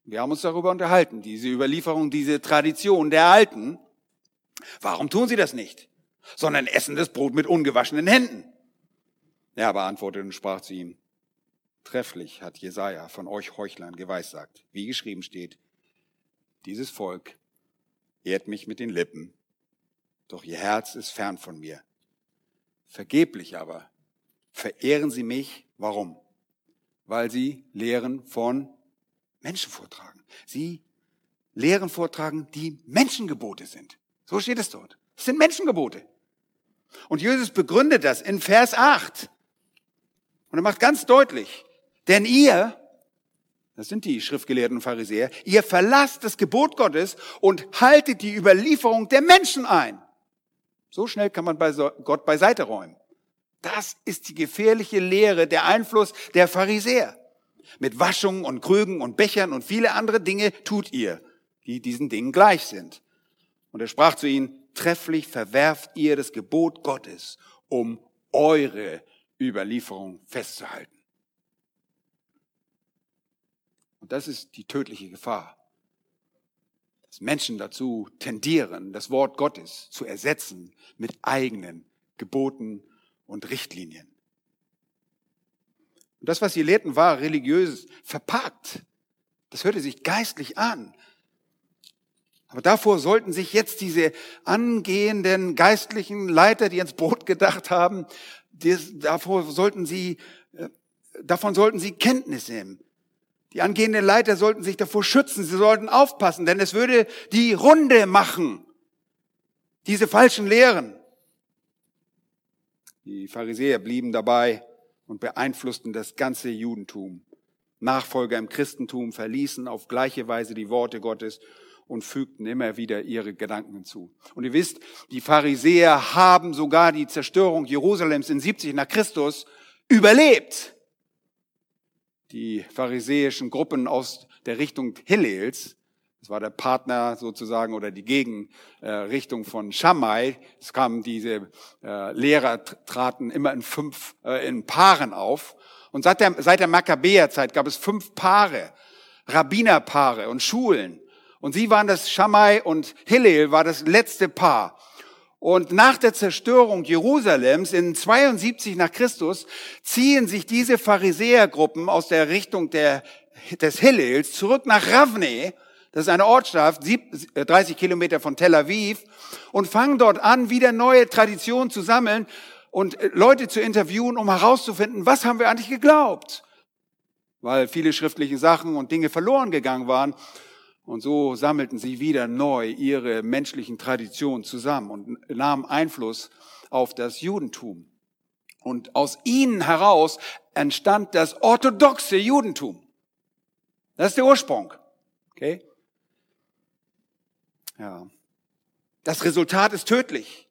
Wir haben uns darüber unterhalten, diese Überlieferung, diese Tradition der Alten. Warum tun sie das nicht? Sondern essen das Brot mit ungewaschenen Händen. Er beantwortete und sprach zu ihm, trefflich hat Jesaja von euch Heuchlern geweissagt, wie geschrieben steht, dieses Volk ehrt mich mit den Lippen, doch ihr Herz ist fern von mir. Vergeblich aber verehren sie mich. Warum? Weil sie Lehren von Menschen vortragen. Sie Lehren vortragen, die Menschengebote sind. So steht es dort. Es sind Menschengebote. Und Jesus begründet das in Vers 8. Und er macht ganz deutlich, denn ihr, das sind die Schriftgelehrten und Pharisäer, ihr verlasst das Gebot Gottes und haltet die Überlieferung der Menschen ein. So schnell kann man bei Gott beiseite räumen. Das ist die gefährliche Lehre, der Einfluss der Pharisäer. Mit Waschungen und Krügen und Bechern und viele andere Dinge tut ihr, die diesen Dingen gleich sind. Und er sprach zu ihnen, trefflich verwerft ihr das Gebot Gottes, um eure Überlieferung festzuhalten. Und das ist die tödliche Gefahr dass Menschen dazu tendieren, das Wort Gottes zu ersetzen mit eigenen Geboten und Richtlinien. Und das, was sie lehrten, war religiös verpackt. Das hörte sich geistlich an. Aber davor sollten sich jetzt diese angehenden geistlichen Leiter, die ins Brot gedacht haben, davor sollten sie, äh, davon sollten sie Kenntnis nehmen. Die angehenden Leiter sollten sich davor schützen, sie sollten aufpassen, denn es würde die Runde machen, diese falschen Lehren. Die Pharisäer blieben dabei und beeinflussten das ganze Judentum. Nachfolger im Christentum verließen auf gleiche Weise die Worte Gottes und fügten immer wieder ihre Gedanken hinzu. Und ihr wisst, die Pharisäer haben sogar die Zerstörung Jerusalems in 70 nach Christus überlebt die pharisäischen Gruppen aus der Richtung Hillels, das war der Partner sozusagen oder die Gegenrichtung von Shammai. Es kamen diese äh, Lehrer traten immer in fünf äh, in Paaren auf. Und seit der, seit der Makkabäerzeit gab es fünf Paare, Rabbinerpaare und Schulen. Und sie waren das Shammai und Hillel war das letzte Paar. Und nach der Zerstörung Jerusalems in 72 nach Christus ziehen sich diese Pharisäergruppen aus der Richtung der, des Hillels zurück nach Ravne. Das ist eine Ortschaft, 30 äh, Kilometer von Tel Aviv und fangen dort an, wieder neue Traditionen zu sammeln und äh, Leute zu interviewen, um herauszufinden, was haben wir eigentlich geglaubt? Weil viele schriftliche Sachen und Dinge verloren gegangen waren. Und so sammelten sie wieder neu ihre menschlichen Traditionen zusammen und nahmen Einfluss auf das Judentum. Und aus ihnen heraus entstand das orthodoxe Judentum. Das ist der Ursprung. Okay? Ja. Das Resultat ist tödlich.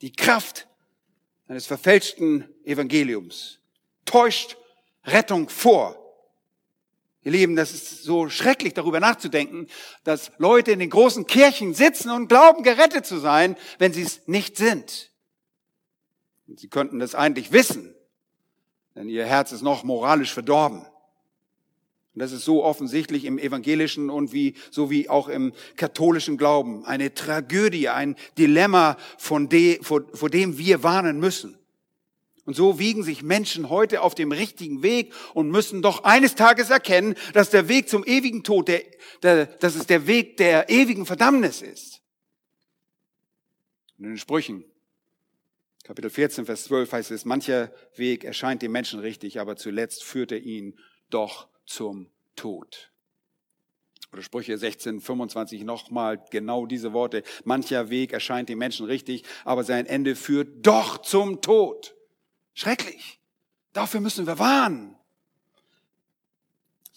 Die Kraft eines verfälschten Evangeliums täuscht Rettung vor. Ihr Lieben, das ist so schrecklich, darüber nachzudenken, dass Leute in den großen Kirchen sitzen und glauben, gerettet zu sein, wenn sie es nicht sind. Und sie könnten das eigentlich wissen, denn ihr Herz ist noch moralisch verdorben. Und das ist so offensichtlich im evangelischen und wie, so wie auch im katholischen Glauben. Eine Tragödie, ein Dilemma, von de, vor, vor dem wir warnen müssen. Und so wiegen sich Menschen heute auf dem richtigen Weg und müssen doch eines Tages erkennen, dass der Weg zum ewigen Tod, der, der, dass es der Weg der ewigen Verdammnis ist. In den Sprüchen, Kapitel 14, Vers 12 heißt es, mancher Weg erscheint dem Menschen richtig, aber zuletzt führt er ihn doch zum Tod. Oder Sprüche 16, 25 nochmal genau diese Worte. Mancher Weg erscheint dem Menschen richtig, aber sein Ende führt doch zum Tod. Schrecklich. Dafür müssen wir warnen.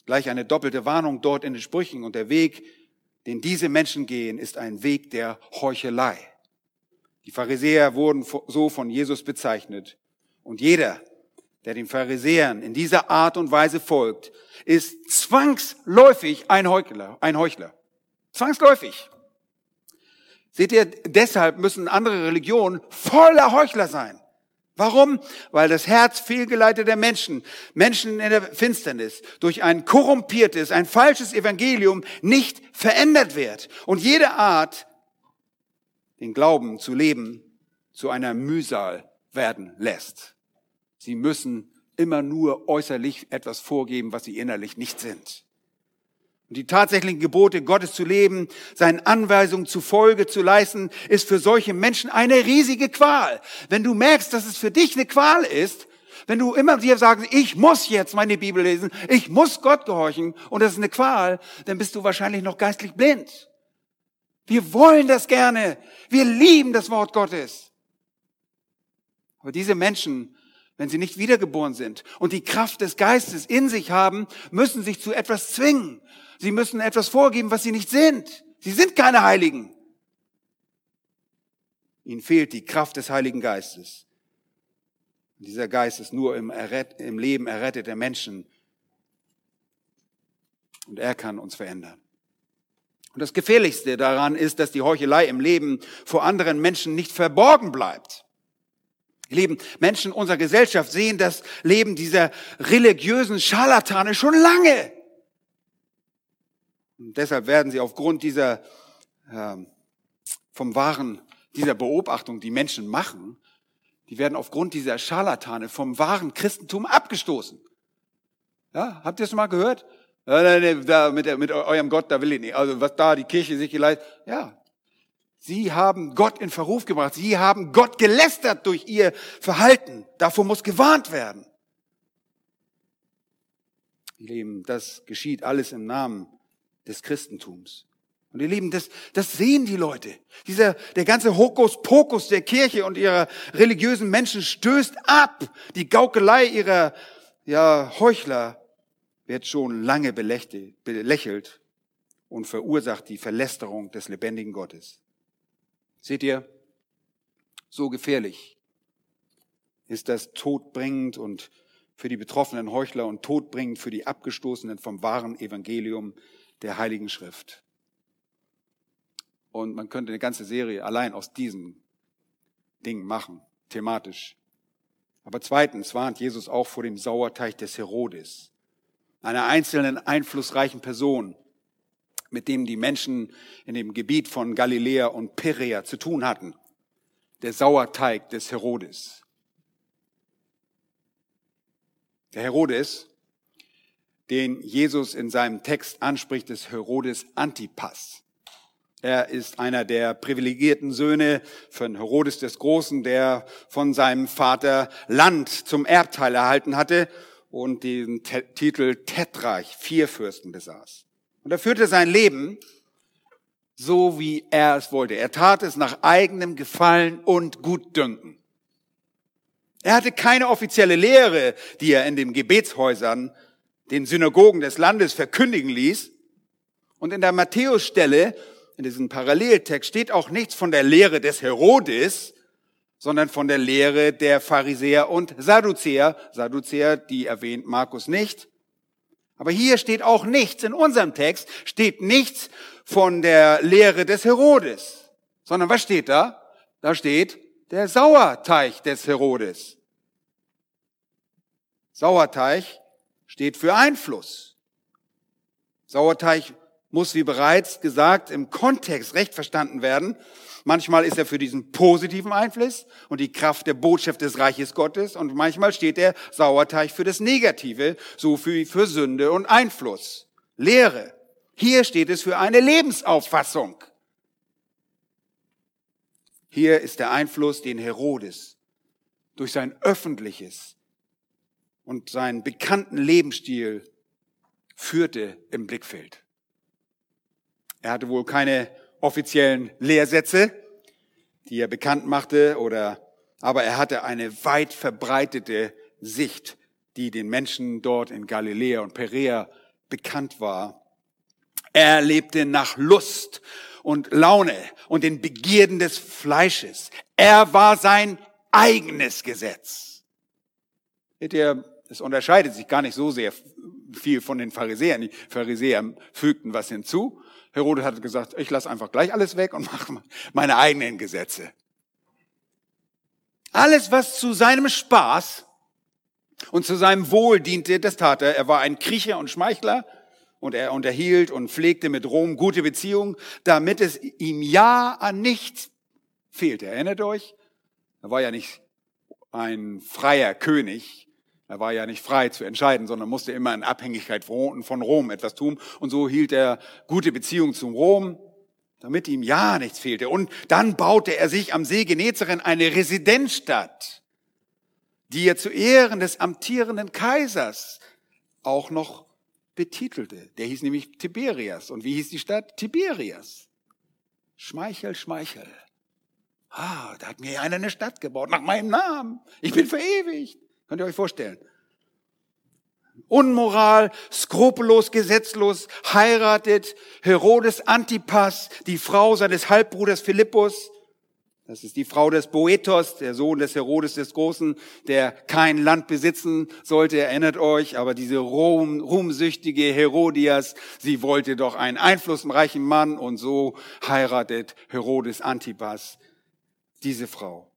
Gleich eine doppelte Warnung dort in den Sprüchen. Und der Weg, den diese Menschen gehen, ist ein Weg der Heuchelei. Die Pharisäer wurden so von Jesus bezeichnet. Und jeder, der den Pharisäern in dieser Art und Weise folgt, ist zwangsläufig ein Heuchler, ein Heuchler. Zwangsläufig. Seht ihr, deshalb müssen andere Religionen voller Heuchler sein. Warum? Weil das Herz fehlgeleiteter Menschen, Menschen in der Finsternis, durch ein korrumpiertes, ein falsches Evangelium nicht verändert wird. Und jede Art, den Glauben zu leben, zu einer Mühsal werden lässt. Sie müssen immer nur äußerlich etwas vorgeben, was sie innerlich nicht sind und die tatsächlichen Gebote Gottes zu leben, seinen Anweisungen zu Folge zu leisten, ist für solche Menschen eine riesige Qual. Wenn du merkst, dass es für dich eine Qual ist, wenn du immer dir sagst, ich muss jetzt meine Bibel lesen, ich muss Gott gehorchen und das ist eine Qual, dann bist du wahrscheinlich noch geistlich blind. Wir wollen das gerne. Wir lieben das Wort Gottes. Aber diese Menschen, wenn sie nicht wiedergeboren sind und die Kraft des Geistes in sich haben, müssen sich zu etwas zwingen. Sie müssen etwas vorgeben, was sie nicht sind. Sie sind keine Heiligen. Ihnen fehlt die Kraft des Heiligen Geistes. Und dieser Geist ist nur im, Erret im Leben erretteter Menschen. Und er kann uns verändern. Und das Gefährlichste daran ist, dass die Heuchelei im Leben vor anderen Menschen nicht verborgen bleibt. Lieben, Menschen unserer Gesellschaft sehen das Leben dieser religiösen Scharlatane schon lange. Und deshalb werden sie aufgrund dieser äh, vom wahren dieser Beobachtung, die Menschen machen, die werden aufgrund dieser Scharlatane vom wahren Christentum abgestoßen. Ja, habt ihr es mal gehört? Ja, nee, nee, da, mit, mit eurem Gott, da will ich nicht. Also was da die Kirche sich geleitet. Ja, sie haben Gott in Verruf gebracht. Sie haben Gott gelästert durch ihr Verhalten. Davor muss gewarnt werden. Lieben, das geschieht alles im Namen des Christentums. Und ihr Lieben, das, das sehen die Leute. Dieser, der ganze Hokuspokus der Kirche und ihrer religiösen Menschen stößt ab. Die Gaukelei ihrer, ja, Heuchler wird schon lange belächelt und verursacht die Verlästerung des lebendigen Gottes. Seht ihr, so gefährlich ist das todbringend und für die betroffenen Heuchler und todbringend für die Abgestoßenen vom wahren Evangelium der Heiligen Schrift. Und man könnte eine ganze Serie allein aus diesen Dingen machen, thematisch. Aber zweitens warnt Jesus auch vor dem Sauerteig des Herodes, einer einzelnen einflussreichen Person, mit dem die Menschen in dem Gebiet von Galiläa und Perea zu tun hatten. Der Sauerteig des Herodes. Der Herodes den Jesus in seinem Text anspricht, ist Herodes Antipas. Er ist einer der privilegierten Söhne von Herodes des Großen, der von seinem Vater Land zum Erbteil erhalten hatte und den Titel Tetrarch, Vierfürsten besaß. Und er führte sein Leben so, wie er es wollte. Er tat es nach eigenem Gefallen und Gutdünken. Er hatte keine offizielle Lehre, die er in den Gebetshäusern den Synagogen des Landes verkündigen ließ. Und in der Matthäusstelle, in diesem Paralleltext, steht auch nichts von der Lehre des Herodes, sondern von der Lehre der Pharisäer und Sadduzäer. Sadduzäer, die erwähnt Markus nicht. Aber hier steht auch nichts, in unserem Text steht nichts von der Lehre des Herodes, sondern was steht da? Da steht der Sauerteig des Herodes. Sauerteig steht für Einfluss. Sauerteig muss, wie bereits gesagt, im Kontext recht verstanden werden. Manchmal ist er für diesen positiven Einfluss und die Kraft der Botschaft des Reiches Gottes und manchmal steht der Sauerteig für das Negative, so für, für Sünde und Einfluss, Lehre. Hier steht es für eine Lebensauffassung. Hier ist der Einfluss, den Herodes durch sein öffentliches und seinen bekannten Lebensstil führte im Blickfeld. Er hatte wohl keine offiziellen Lehrsätze, die er bekannt machte, oder, aber er hatte eine weit verbreitete Sicht, die den Menschen dort in Galiläa und Perea bekannt war. Er lebte nach Lust und Laune und den Begierden des Fleisches. Er war sein eigenes Gesetz. Seht ihr, es unterscheidet sich gar nicht so sehr viel von den Pharisäern. Die Pharisäer fügten was hinzu. Herodes hat gesagt, ich lasse einfach gleich alles weg und mache meine eigenen Gesetze. Alles, was zu seinem Spaß und zu seinem Wohl diente, das tat er. Er war ein Kriecher und Schmeichler und er unterhielt und pflegte mit Rom gute Beziehungen, damit es ihm ja an nichts fehlte. Erinnert euch? Er war ja nicht ein freier König. Er war ja nicht frei zu entscheiden, sondern musste immer in Abhängigkeit von Rom etwas tun. Und so hielt er gute Beziehungen zum Rom, damit ihm ja nichts fehlte. Und dann baute er sich am See Genezaren eine Residenzstadt, die er zu Ehren des amtierenden Kaisers auch noch betitelte. Der hieß nämlich Tiberias. Und wie hieß die Stadt? Tiberias. Schmeichel, Schmeichel. Ah, da hat mir einer eine Stadt gebaut, nach meinem Namen. Ich bin verewigt. Könnt ihr euch vorstellen? Unmoral, skrupellos, gesetzlos, heiratet Herodes Antipas, die Frau seines Halbbruders Philippus, das ist die Frau des Boethos, der Sohn des Herodes des Großen, der kein Land besitzen sollte, erinnert euch. Aber diese ruhm, ruhmsüchtige Herodias, sie wollte doch einen einflussreichen Mann und so heiratet Herodes Antipas diese Frau.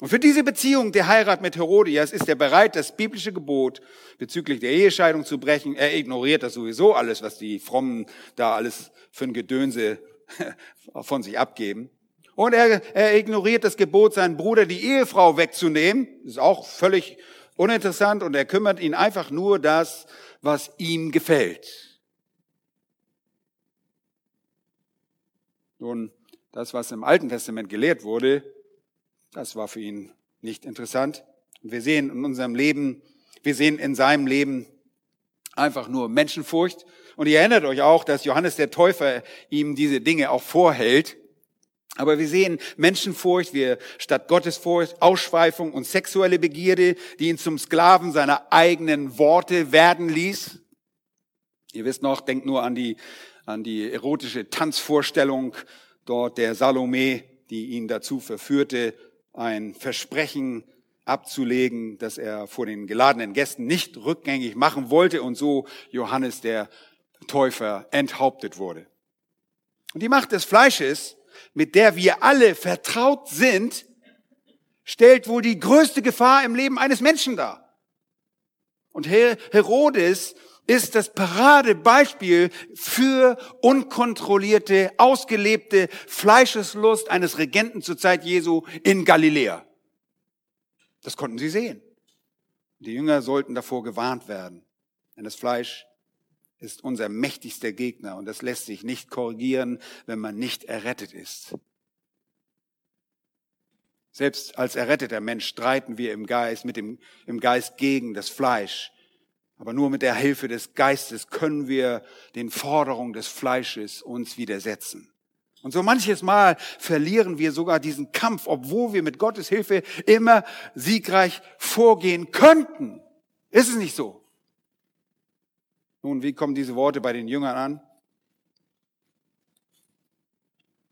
Und für diese Beziehung der Heirat mit Herodias ist er bereit, das biblische Gebot bezüglich der Ehescheidung zu brechen. Er ignoriert das sowieso alles, was die Frommen da alles für ein Gedönse von sich abgeben. Und er, er ignoriert das Gebot, seinen Bruder die Ehefrau wegzunehmen. Das ist auch völlig uninteressant und er kümmert ihn einfach nur das, was ihm gefällt. Nun, das, was im Alten Testament gelehrt wurde, das war für ihn nicht interessant. Und wir sehen in unserem Leben, wir sehen in seinem Leben einfach nur Menschenfurcht. Und ihr erinnert euch auch, dass Johannes der Täufer ihm diese Dinge auch vorhält. Aber wir sehen Menschenfurcht, wir statt Gottesfurcht, Ausschweifung und sexuelle Begierde, die ihn zum Sklaven seiner eigenen Worte werden ließ. Ihr wisst noch, denkt nur an die, an die erotische Tanzvorstellung dort der Salome, die ihn dazu verführte, ein Versprechen abzulegen, das er vor den geladenen Gästen nicht rückgängig machen wollte und so Johannes der Täufer enthauptet wurde. Und die Macht des Fleisches mit der wir alle vertraut sind, stellt wohl die größte Gefahr im Leben eines Menschen dar. Und Herodes ist das Paradebeispiel für unkontrollierte, ausgelebte Fleischeslust eines Regenten zur Zeit Jesu in Galiläa. Das konnten sie sehen. Die Jünger sollten davor gewarnt werden, denn das Fleisch ist unser mächtigster Gegner und das lässt sich nicht korrigieren, wenn man nicht errettet ist. Selbst als erretteter Mensch streiten wir im Geist, mit dem, im Geist gegen das Fleisch. Aber nur mit der Hilfe des Geistes können wir den Forderungen des Fleisches uns widersetzen. Und so manches Mal verlieren wir sogar diesen Kampf, obwohl wir mit Gottes Hilfe immer siegreich vorgehen könnten. Ist es nicht so? Nun, wie kommen diese Worte bei den Jüngern an?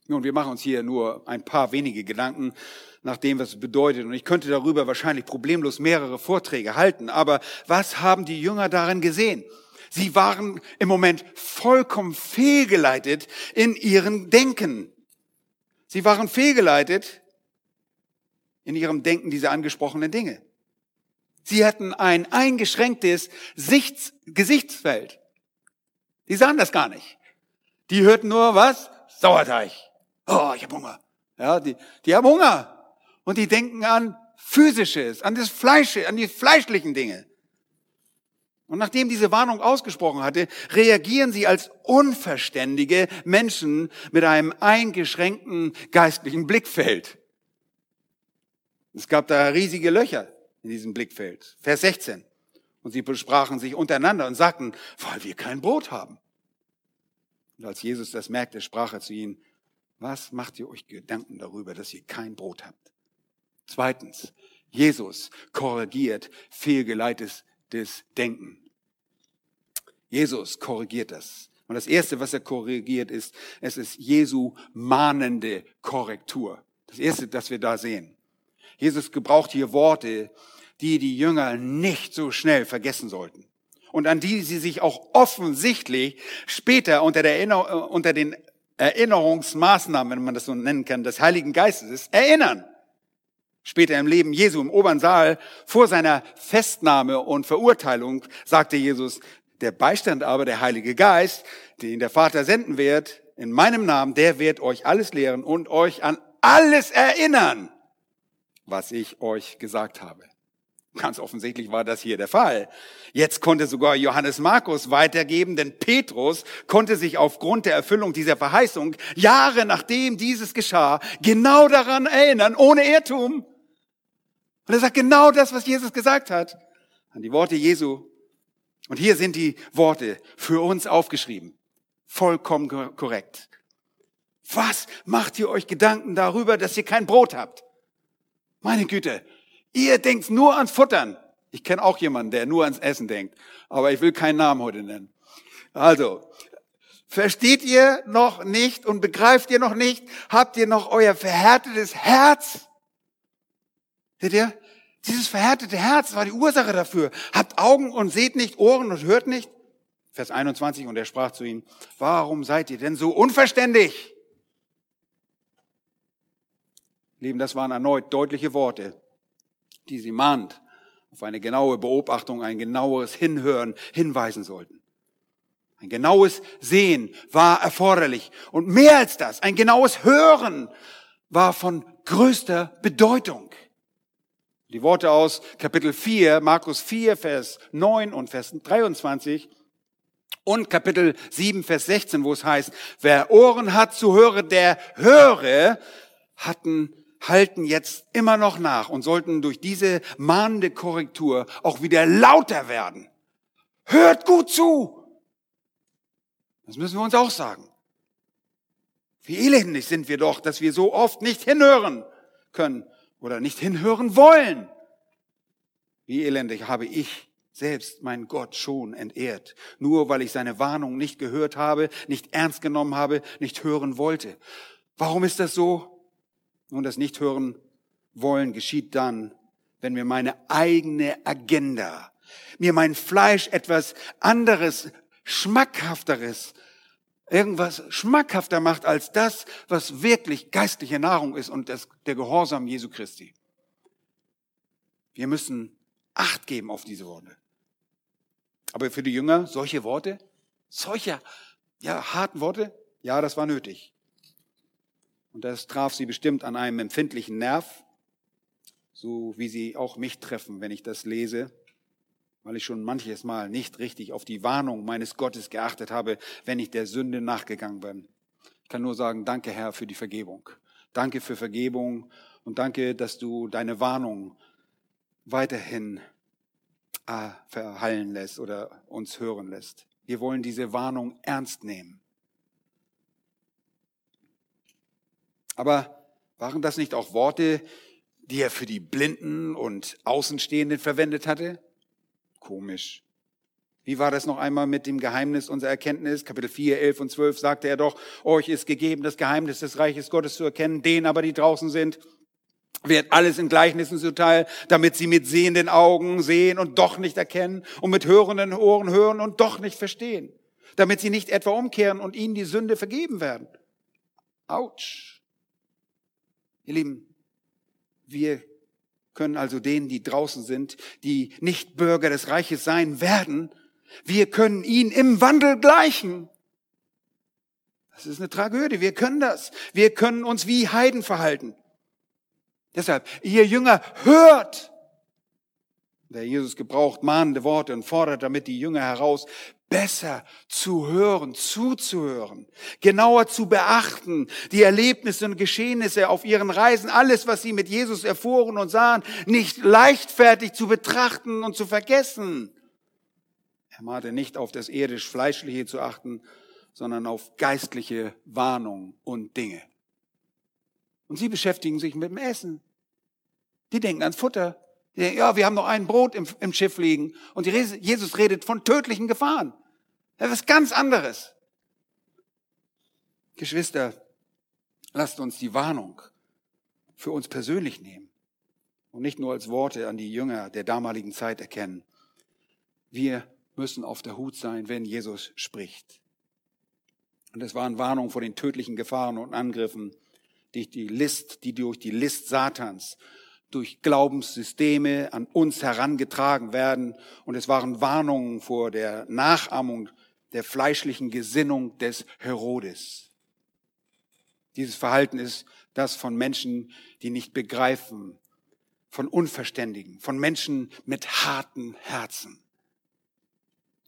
Nun, wir machen uns hier nur ein paar wenige Gedanken nach dem, was es bedeutet. Und ich könnte darüber wahrscheinlich problemlos mehrere Vorträge halten. Aber was haben die Jünger darin gesehen? Sie waren im Moment vollkommen fehlgeleitet in ihren Denken. Sie waren fehlgeleitet in ihrem Denken dieser angesprochenen Dinge. Sie hatten ein eingeschränktes Sichts Gesichtsfeld. Sie sahen das gar nicht. Die hörten nur was? Sauerteig. Oh, ich habe Hunger. Ja, die, die haben Hunger. Und die denken an physisches, an das Fleische, an die fleischlichen Dinge. Und nachdem diese Warnung ausgesprochen hatte, reagieren sie als unverständige Menschen mit einem eingeschränkten geistlichen Blickfeld. Es gab da riesige Löcher in diesem Blickfeld. Vers 16. Und sie besprachen sich untereinander und sagten, weil wir kein Brot haben. Und als Jesus das merkte, sprach er zu ihnen, was macht ihr euch Gedanken darüber, dass ihr kein Brot habt? Zweitens, Jesus korrigiert fehlgeleitetes Denken. Jesus korrigiert das. Und das Erste, was er korrigiert, ist, es ist Jesu mahnende Korrektur. Das Erste, das wir da sehen. Jesus gebraucht hier Worte, die die Jünger nicht so schnell vergessen sollten. Und an die sie sich auch offensichtlich später unter, der Erinner unter den Erinnerungsmaßnahmen, wenn man das so nennen kann, des Heiligen Geistes erinnern später im Leben Jesu im oberen Saal vor seiner Festnahme und Verurteilung sagte Jesus, der Beistand aber, der Heilige Geist, den der Vater senden wird, in meinem Namen, der wird euch alles lehren und euch an alles erinnern, was ich euch gesagt habe. Ganz offensichtlich war das hier der Fall. Jetzt konnte sogar Johannes Markus weitergeben, denn Petrus konnte sich aufgrund der Erfüllung dieser Verheißung Jahre nachdem dieses geschah genau daran erinnern, ohne Irrtum. Und er sagt genau das, was Jesus gesagt hat. An die Worte Jesu. Und hier sind die Worte für uns aufgeschrieben. Vollkommen korrekt. Was macht ihr euch Gedanken darüber, dass ihr kein Brot habt? Meine Güte, ihr denkt nur ans Futtern. Ich kenne auch jemanden, der nur ans Essen denkt, aber ich will keinen Namen heute nennen. Also, versteht ihr noch nicht und begreift ihr noch nicht? Habt ihr noch euer verhärtetes Herz? Seht ihr? Dieses verhärtete Herz war die Ursache dafür. Habt Augen und seht nicht, Ohren und hört nicht. Vers 21, und er sprach zu ihnen, warum seid ihr denn so unverständig? Lieben, das waren erneut deutliche Worte, die sie mahnt, auf eine genaue Beobachtung, ein genaueres Hinhören hinweisen sollten. Ein genaues Sehen war erforderlich. Und mehr als das, ein genaues Hören war von größter Bedeutung. Die Worte aus Kapitel 4, Markus 4, Vers 9 und Vers 23 und Kapitel 7, Vers 16, wo es heißt, wer Ohren hat zu hören, der höre, hatten, halten jetzt immer noch nach und sollten durch diese mahnende Korrektur auch wieder lauter werden. Hört gut zu! Das müssen wir uns auch sagen. Wie elendig sind wir doch, dass wir so oft nicht hinhören können oder nicht hinhören wollen. Wie elendig habe ich selbst mein Gott schon entehrt, nur weil ich seine Warnung nicht gehört habe, nicht ernst genommen habe, nicht hören wollte. Warum ist das so? Nun, das nicht hören wollen geschieht dann, wenn mir meine eigene Agenda, mir mein Fleisch etwas anderes, schmackhafteres, irgendwas schmackhafter macht als das, was wirklich geistliche Nahrung ist und das, der Gehorsam Jesu Christi. Wir müssen Acht geben auf diese Worte. Aber für die Jünger solche Worte, solche ja, harten Worte, ja, das war nötig. Und das traf sie bestimmt an einem empfindlichen Nerv, so wie sie auch mich treffen, wenn ich das lese weil ich schon manches Mal nicht richtig auf die Warnung meines Gottes geachtet habe, wenn ich der Sünde nachgegangen bin. Ich kann nur sagen, danke Herr für die Vergebung. Danke für Vergebung und danke, dass du deine Warnung weiterhin äh, verhallen lässt oder uns hören lässt. Wir wollen diese Warnung ernst nehmen. Aber waren das nicht auch Worte, die er für die Blinden und Außenstehenden verwendet hatte? Komisch. Wie war das noch einmal mit dem Geheimnis unserer Erkenntnis? Kapitel 4, 11 und 12 sagte er doch, euch ist gegeben, das Geheimnis des Reiches Gottes zu erkennen, denen aber, die draußen sind, wird alles in Gleichnissen zuteil, damit sie mit sehenden Augen sehen und doch nicht erkennen und mit hörenden Ohren hören und doch nicht verstehen, damit sie nicht etwa umkehren und ihnen die Sünde vergeben werden. Autsch. Ihr Lieben, wir können also denen, die draußen sind, die nicht Bürger des Reiches sein werden, wir können ihnen im Wandel gleichen. Das ist eine Tragödie. Wir können das. Wir können uns wie Heiden verhalten. Deshalb, ihr Jünger, hört! Der Jesus gebraucht mahnende Worte und fordert damit die Jünger heraus, besser zu hören, zuzuhören, genauer zu beachten, die Erlebnisse und Geschehnisse auf ihren Reisen, alles, was sie mit Jesus erfuhren und sahen, nicht leichtfertig zu betrachten und zu vergessen. Er mahnte nicht auf das irdisch-fleischliche zu achten, sondern auf geistliche Warnung und Dinge. Und sie beschäftigen sich mit dem Essen. Die denken ans Futter. Die denken, ja, wir haben noch ein Brot im, im Schiff liegen. Und Jesus redet von tödlichen Gefahren. Das ist ganz anderes. Geschwister, lasst uns die Warnung für uns persönlich nehmen und nicht nur als Worte an die Jünger der damaligen Zeit erkennen. Wir müssen auf der Hut sein, wenn Jesus spricht. Und es waren Warnungen vor den tödlichen Gefahren und Angriffen, die, die List, die durch die List Satans durch Glaubenssysteme an uns herangetragen werden. Und es waren Warnungen vor der Nachahmung der fleischlichen Gesinnung des Herodes. Dieses Verhalten ist das von Menschen, die nicht begreifen, von Unverständigen, von Menschen mit harten Herzen.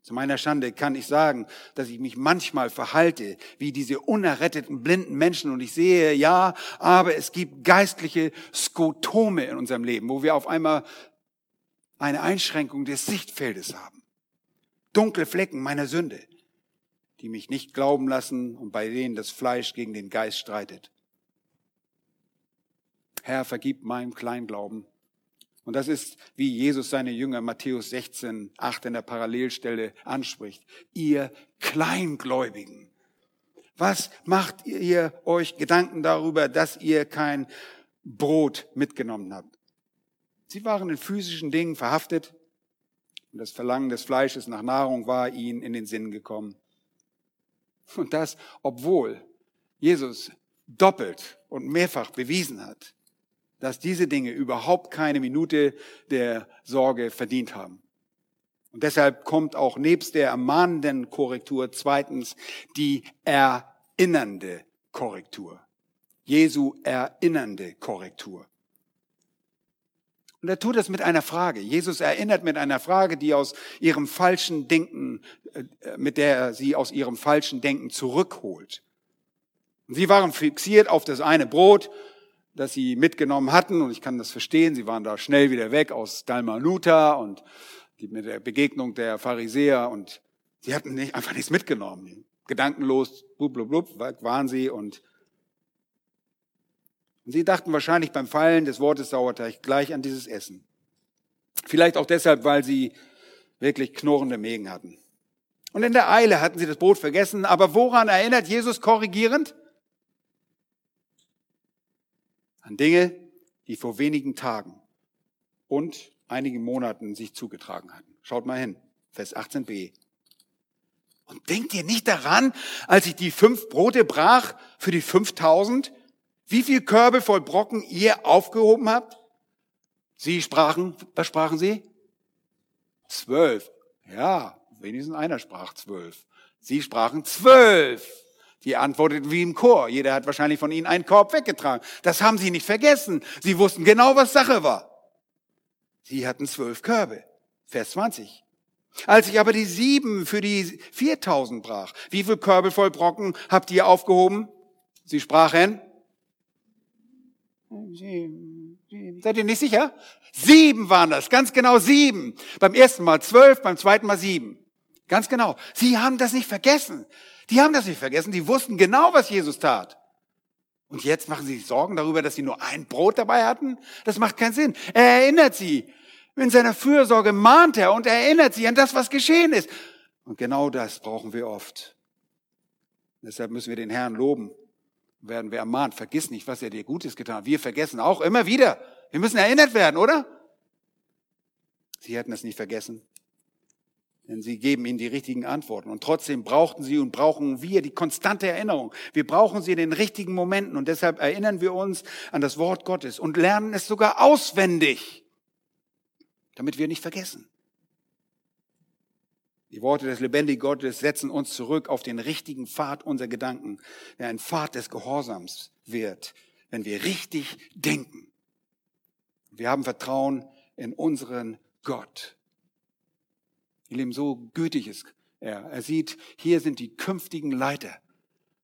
Zu meiner Schande kann ich sagen, dass ich mich manchmal verhalte wie diese unerretteten blinden Menschen und ich sehe, ja, aber es gibt geistliche Skotome in unserem Leben, wo wir auf einmal eine Einschränkung des Sichtfeldes haben. Dunkle Flecken meiner Sünde, die mich nicht glauben lassen und bei denen das Fleisch gegen den Geist streitet. Herr, vergib meinem Kleinglauben und das ist, wie Jesus seine Jünger Matthäus 16, 8 in der Parallelstelle anspricht. Ihr Kleingläubigen. Was macht ihr euch Gedanken darüber, dass ihr kein Brot mitgenommen habt? Sie waren in physischen Dingen verhaftet und das Verlangen des Fleisches nach Nahrung war ihnen in den Sinn gekommen. Und das, obwohl Jesus doppelt und mehrfach bewiesen hat, dass diese Dinge überhaupt keine Minute der Sorge verdient haben. Und deshalb kommt auch nebst der ermahnenden Korrektur zweitens die erinnernde Korrektur. Jesu erinnernde Korrektur. Und er tut das mit einer Frage. Jesus erinnert mit einer Frage, die aus ihrem falschen Denken, äh, mit der er sie aus ihrem falschen Denken zurückholt. Und sie waren fixiert auf das eine Brot das sie mitgenommen hatten. Und ich kann das verstehen. Sie waren da schnell wieder weg aus Dalmanuta und die, mit der Begegnung der Pharisäer und sie hatten nicht, einfach nichts mitgenommen. Gedankenlos, blub, blub, blub, waren sie und, und sie dachten wahrscheinlich beim Fallen des Wortes Sauerteig gleich an dieses Essen. Vielleicht auch deshalb, weil sie wirklich knurrende Mägen hatten. Und in der Eile hatten sie das Brot vergessen. Aber woran erinnert Jesus korrigierend? An Dinge, die vor wenigen Tagen und einigen Monaten sich zugetragen hatten. Schaut mal hin, Vers 18b. Und denkt ihr nicht daran, als ich die fünf Brote brach für die 5000, wie viel Körbe voll Brocken ihr aufgehoben habt? Sie sprachen, was sprachen sie? Zwölf. Ja, wenigstens einer sprach zwölf. Sie sprachen zwölf. Die antworteten wie im Chor. Jeder hat wahrscheinlich von ihnen einen Korb weggetragen. Das haben sie nicht vergessen. Sie wussten genau, was Sache war. Sie hatten zwölf Körbe. Vers 20. Als ich aber die sieben für die 4000 brach, wie viel Körbe voll Brocken habt ihr aufgehoben? Sie sprachen. Seid ihr nicht sicher? Sieben waren das, ganz genau sieben. Beim ersten Mal zwölf, beim zweiten Mal sieben. Ganz genau. Sie haben das nicht vergessen. Die haben das nicht vergessen, die wussten genau, was Jesus tat. Und jetzt machen sie sich Sorgen darüber, dass sie nur ein Brot dabei hatten? Das macht keinen Sinn. Er erinnert sie. In seiner Fürsorge mahnt er und er erinnert sie an das, was geschehen ist. Und genau das brauchen wir oft. Deshalb müssen wir den Herrn loben. Werden wir ermahnt. Vergiss nicht, was er dir Gutes getan hat. Wir vergessen auch immer wieder. Wir müssen erinnert werden, oder? Sie hätten es nicht vergessen. Denn sie geben ihnen die richtigen Antworten. Und trotzdem brauchten sie und brauchen wir die konstante Erinnerung. Wir brauchen sie in den richtigen Momenten. Und deshalb erinnern wir uns an das Wort Gottes und lernen es sogar auswendig, damit wir nicht vergessen. Die Worte des lebendigen Gottes setzen uns zurück auf den richtigen Pfad unserer Gedanken, der ein Pfad des Gehorsams wird, wenn wir richtig denken. Wir haben Vertrauen in unseren Gott. Ihr Lieben, so gütig ist er. Er sieht, hier sind die künftigen Leiter.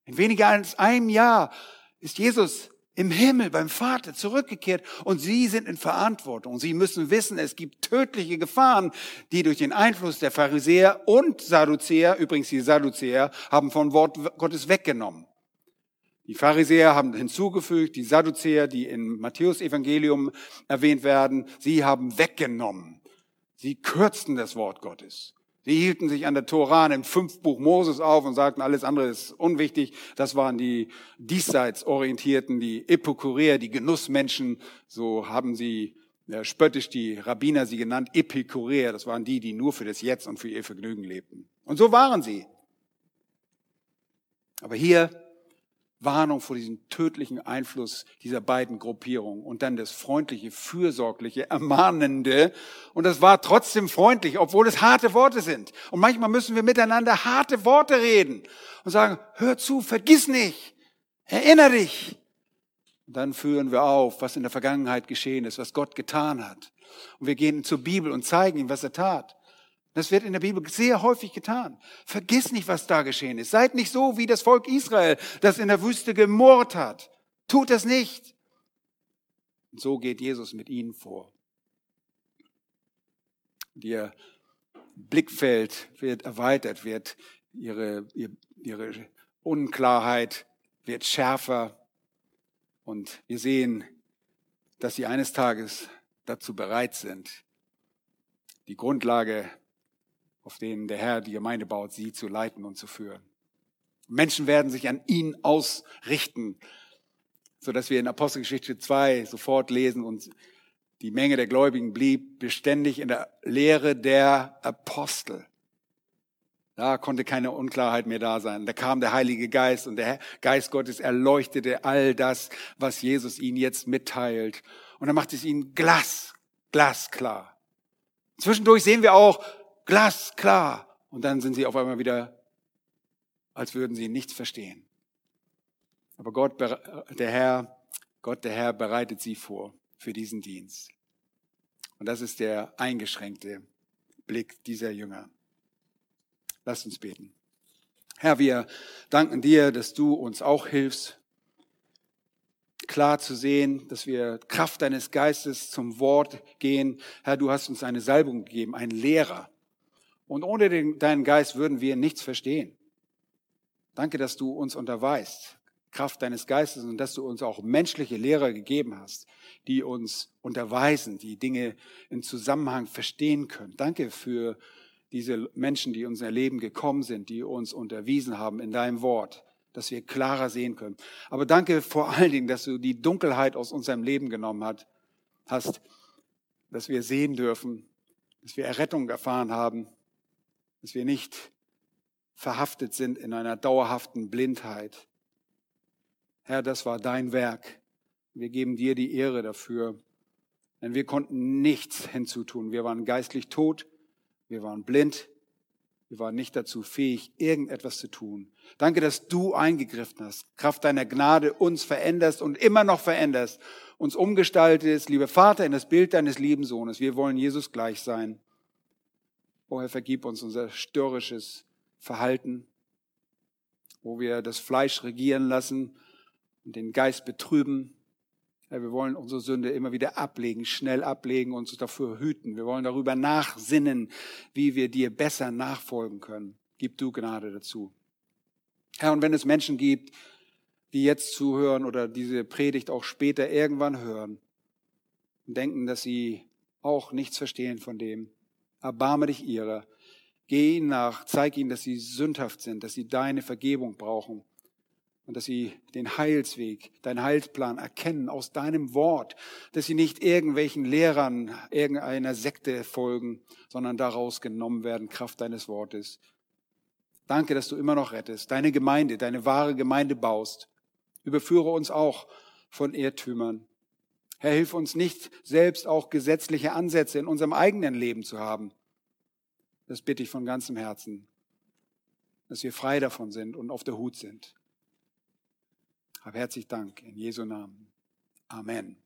In weniger als einem Jahr ist Jesus im Himmel beim Vater zurückgekehrt und sie sind in Verantwortung. Sie müssen wissen, es gibt tödliche Gefahren, die durch den Einfluss der Pharisäer und Sadduzäer, übrigens die Sadduzäer, haben von Wort Gottes weggenommen. Die Pharisäer haben hinzugefügt, die Sadduzäer, die in Matthäus Evangelium erwähnt werden, sie haben weggenommen. Sie kürzten das Wort Gottes. Sie hielten sich an der Toran im Fünfbuch Moses auf und sagten, alles andere ist unwichtig. Das waren die diesseits orientierten, die Epikureer, die Genussmenschen. So haben sie ja, spöttisch die Rabbiner sie genannt, Epikureer. Das waren die, die nur für das Jetzt und für ihr Vergnügen lebten. Und so waren sie. Aber hier Warnung vor diesem tödlichen Einfluss dieser beiden Gruppierungen und dann das freundliche, fürsorgliche, ermahnende. Und das war trotzdem freundlich, obwohl es harte Worte sind. Und manchmal müssen wir miteinander harte Worte reden und sagen, hör zu, vergiss nicht, erinnere dich. Und dann führen wir auf, was in der Vergangenheit geschehen ist, was Gott getan hat. Und wir gehen zur Bibel und zeigen ihm, was er tat. Das wird in der Bibel sehr häufig getan. Vergiss nicht, was da geschehen ist. Seid nicht so wie das Volk Israel, das in der Wüste gemurrt hat. Tut das nicht. Und so geht Jesus mit ihnen vor. Ihr Blickfeld wird erweitert, wird ihre, ihre Unklarheit wird schärfer. Und wir sehen, dass sie eines Tages dazu bereit sind, die Grundlage auf denen der Herr die Gemeinde baut, sie zu leiten und zu führen. Menschen werden sich an ihn ausrichten, so dass wir in Apostelgeschichte 2 sofort lesen und die Menge der Gläubigen blieb beständig in der Lehre der Apostel. Da konnte keine Unklarheit mehr da sein. Da kam der Heilige Geist und der Geist Gottes erleuchtete all das, was Jesus ihnen jetzt mitteilt. Und er macht es ihnen glas, glasklar. Zwischendurch sehen wir auch, glasklar. Und dann sind sie auf einmal wieder, als würden sie nichts verstehen. Aber Gott, der Herr, Gott, der Herr bereitet sie vor für diesen Dienst. Und das ist der eingeschränkte Blick dieser Jünger. Lasst uns beten. Herr, wir danken dir, dass du uns auch hilfst, klar zu sehen, dass wir Kraft deines Geistes zum Wort gehen. Herr, du hast uns eine Salbung gegeben, einen Lehrer, und ohne den, deinen Geist würden wir nichts verstehen. Danke, dass du uns unterweist, Kraft deines Geistes und dass du uns auch menschliche Lehrer gegeben hast, die uns unterweisen, die Dinge im Zusammenhang verstehen können. Danke für diese Menschen, die in unser Leben gekommen sind, die uns unterwiesen haben in deinem Wort, dass wir klarer sehen können. Aber danke vor allen Dingen, dass du die Dunkelheit aus unserem Leben genommen hast, dass wir sehen dürfen, dass wir Errettung erfahren haben, dass wir nicht verhaftet sind in einer dauerhaften Blindheit. Herr, das war dein Werk. Wir geben dir die Ehre dafür, denn wir konnten nichts hinzutun. Wir waren geistlich tot, wir waren blind, wir waren nicht dazu fähig, irgendetwas zu tun. Danke, dass du eingegriffen hast, Kraft deiner Gnade uns veränderst und immer noch veränderst, uns umgestaltest, lieber Vater, in das Bild deines lieben Sohnes. Wir wollen Jesus gleich sein. Oh Herr, vergib uns unser störrisches Verhalten, wo wir das Fleisch regieren lassen und den Geist betrüben. Herr, wir wollen unsere Sünde immer wieder ablegen, schnell ablegen, uns dafür hüten. Wir wollen darüber nachsinnen, wie wir dir besser nachfolgen können. Gib du Gnade dazu. Herr, und wenn es Menschen gibt, die jetzt zuhören oder diese Predigt auch später irgendwann hören und denken, dass sie auch nichts verstehen von dem, erbarme dich ihrer. Geh ihnen nach, zeig ihnen, dass sie sündhaft sind, dass sie deine Vergebung brauchen und dass sie den Heilsweg, deinen Heilsplan erkennen aus deinem Wort, dass sie nicht irgendwelchen Lehrern, irgendeiner Sekte folgen, sondern daraus genommen werden, Kraft deines Wortes. Danke, dass du immer noch rettest, deine Gemeinde, deine wahre Gemeinde baust. Überführe uns auch von Irrtümern. Herr, hilf uns nicht, selbst auch gesetzliche Ansätze in unserem eigenen Leben zu haben, Das bitte ich von ganzem Herzen, dass wir frei davon sind und auf der Hut sind. Hab herzlich Dank in Jesu Namen. Amen.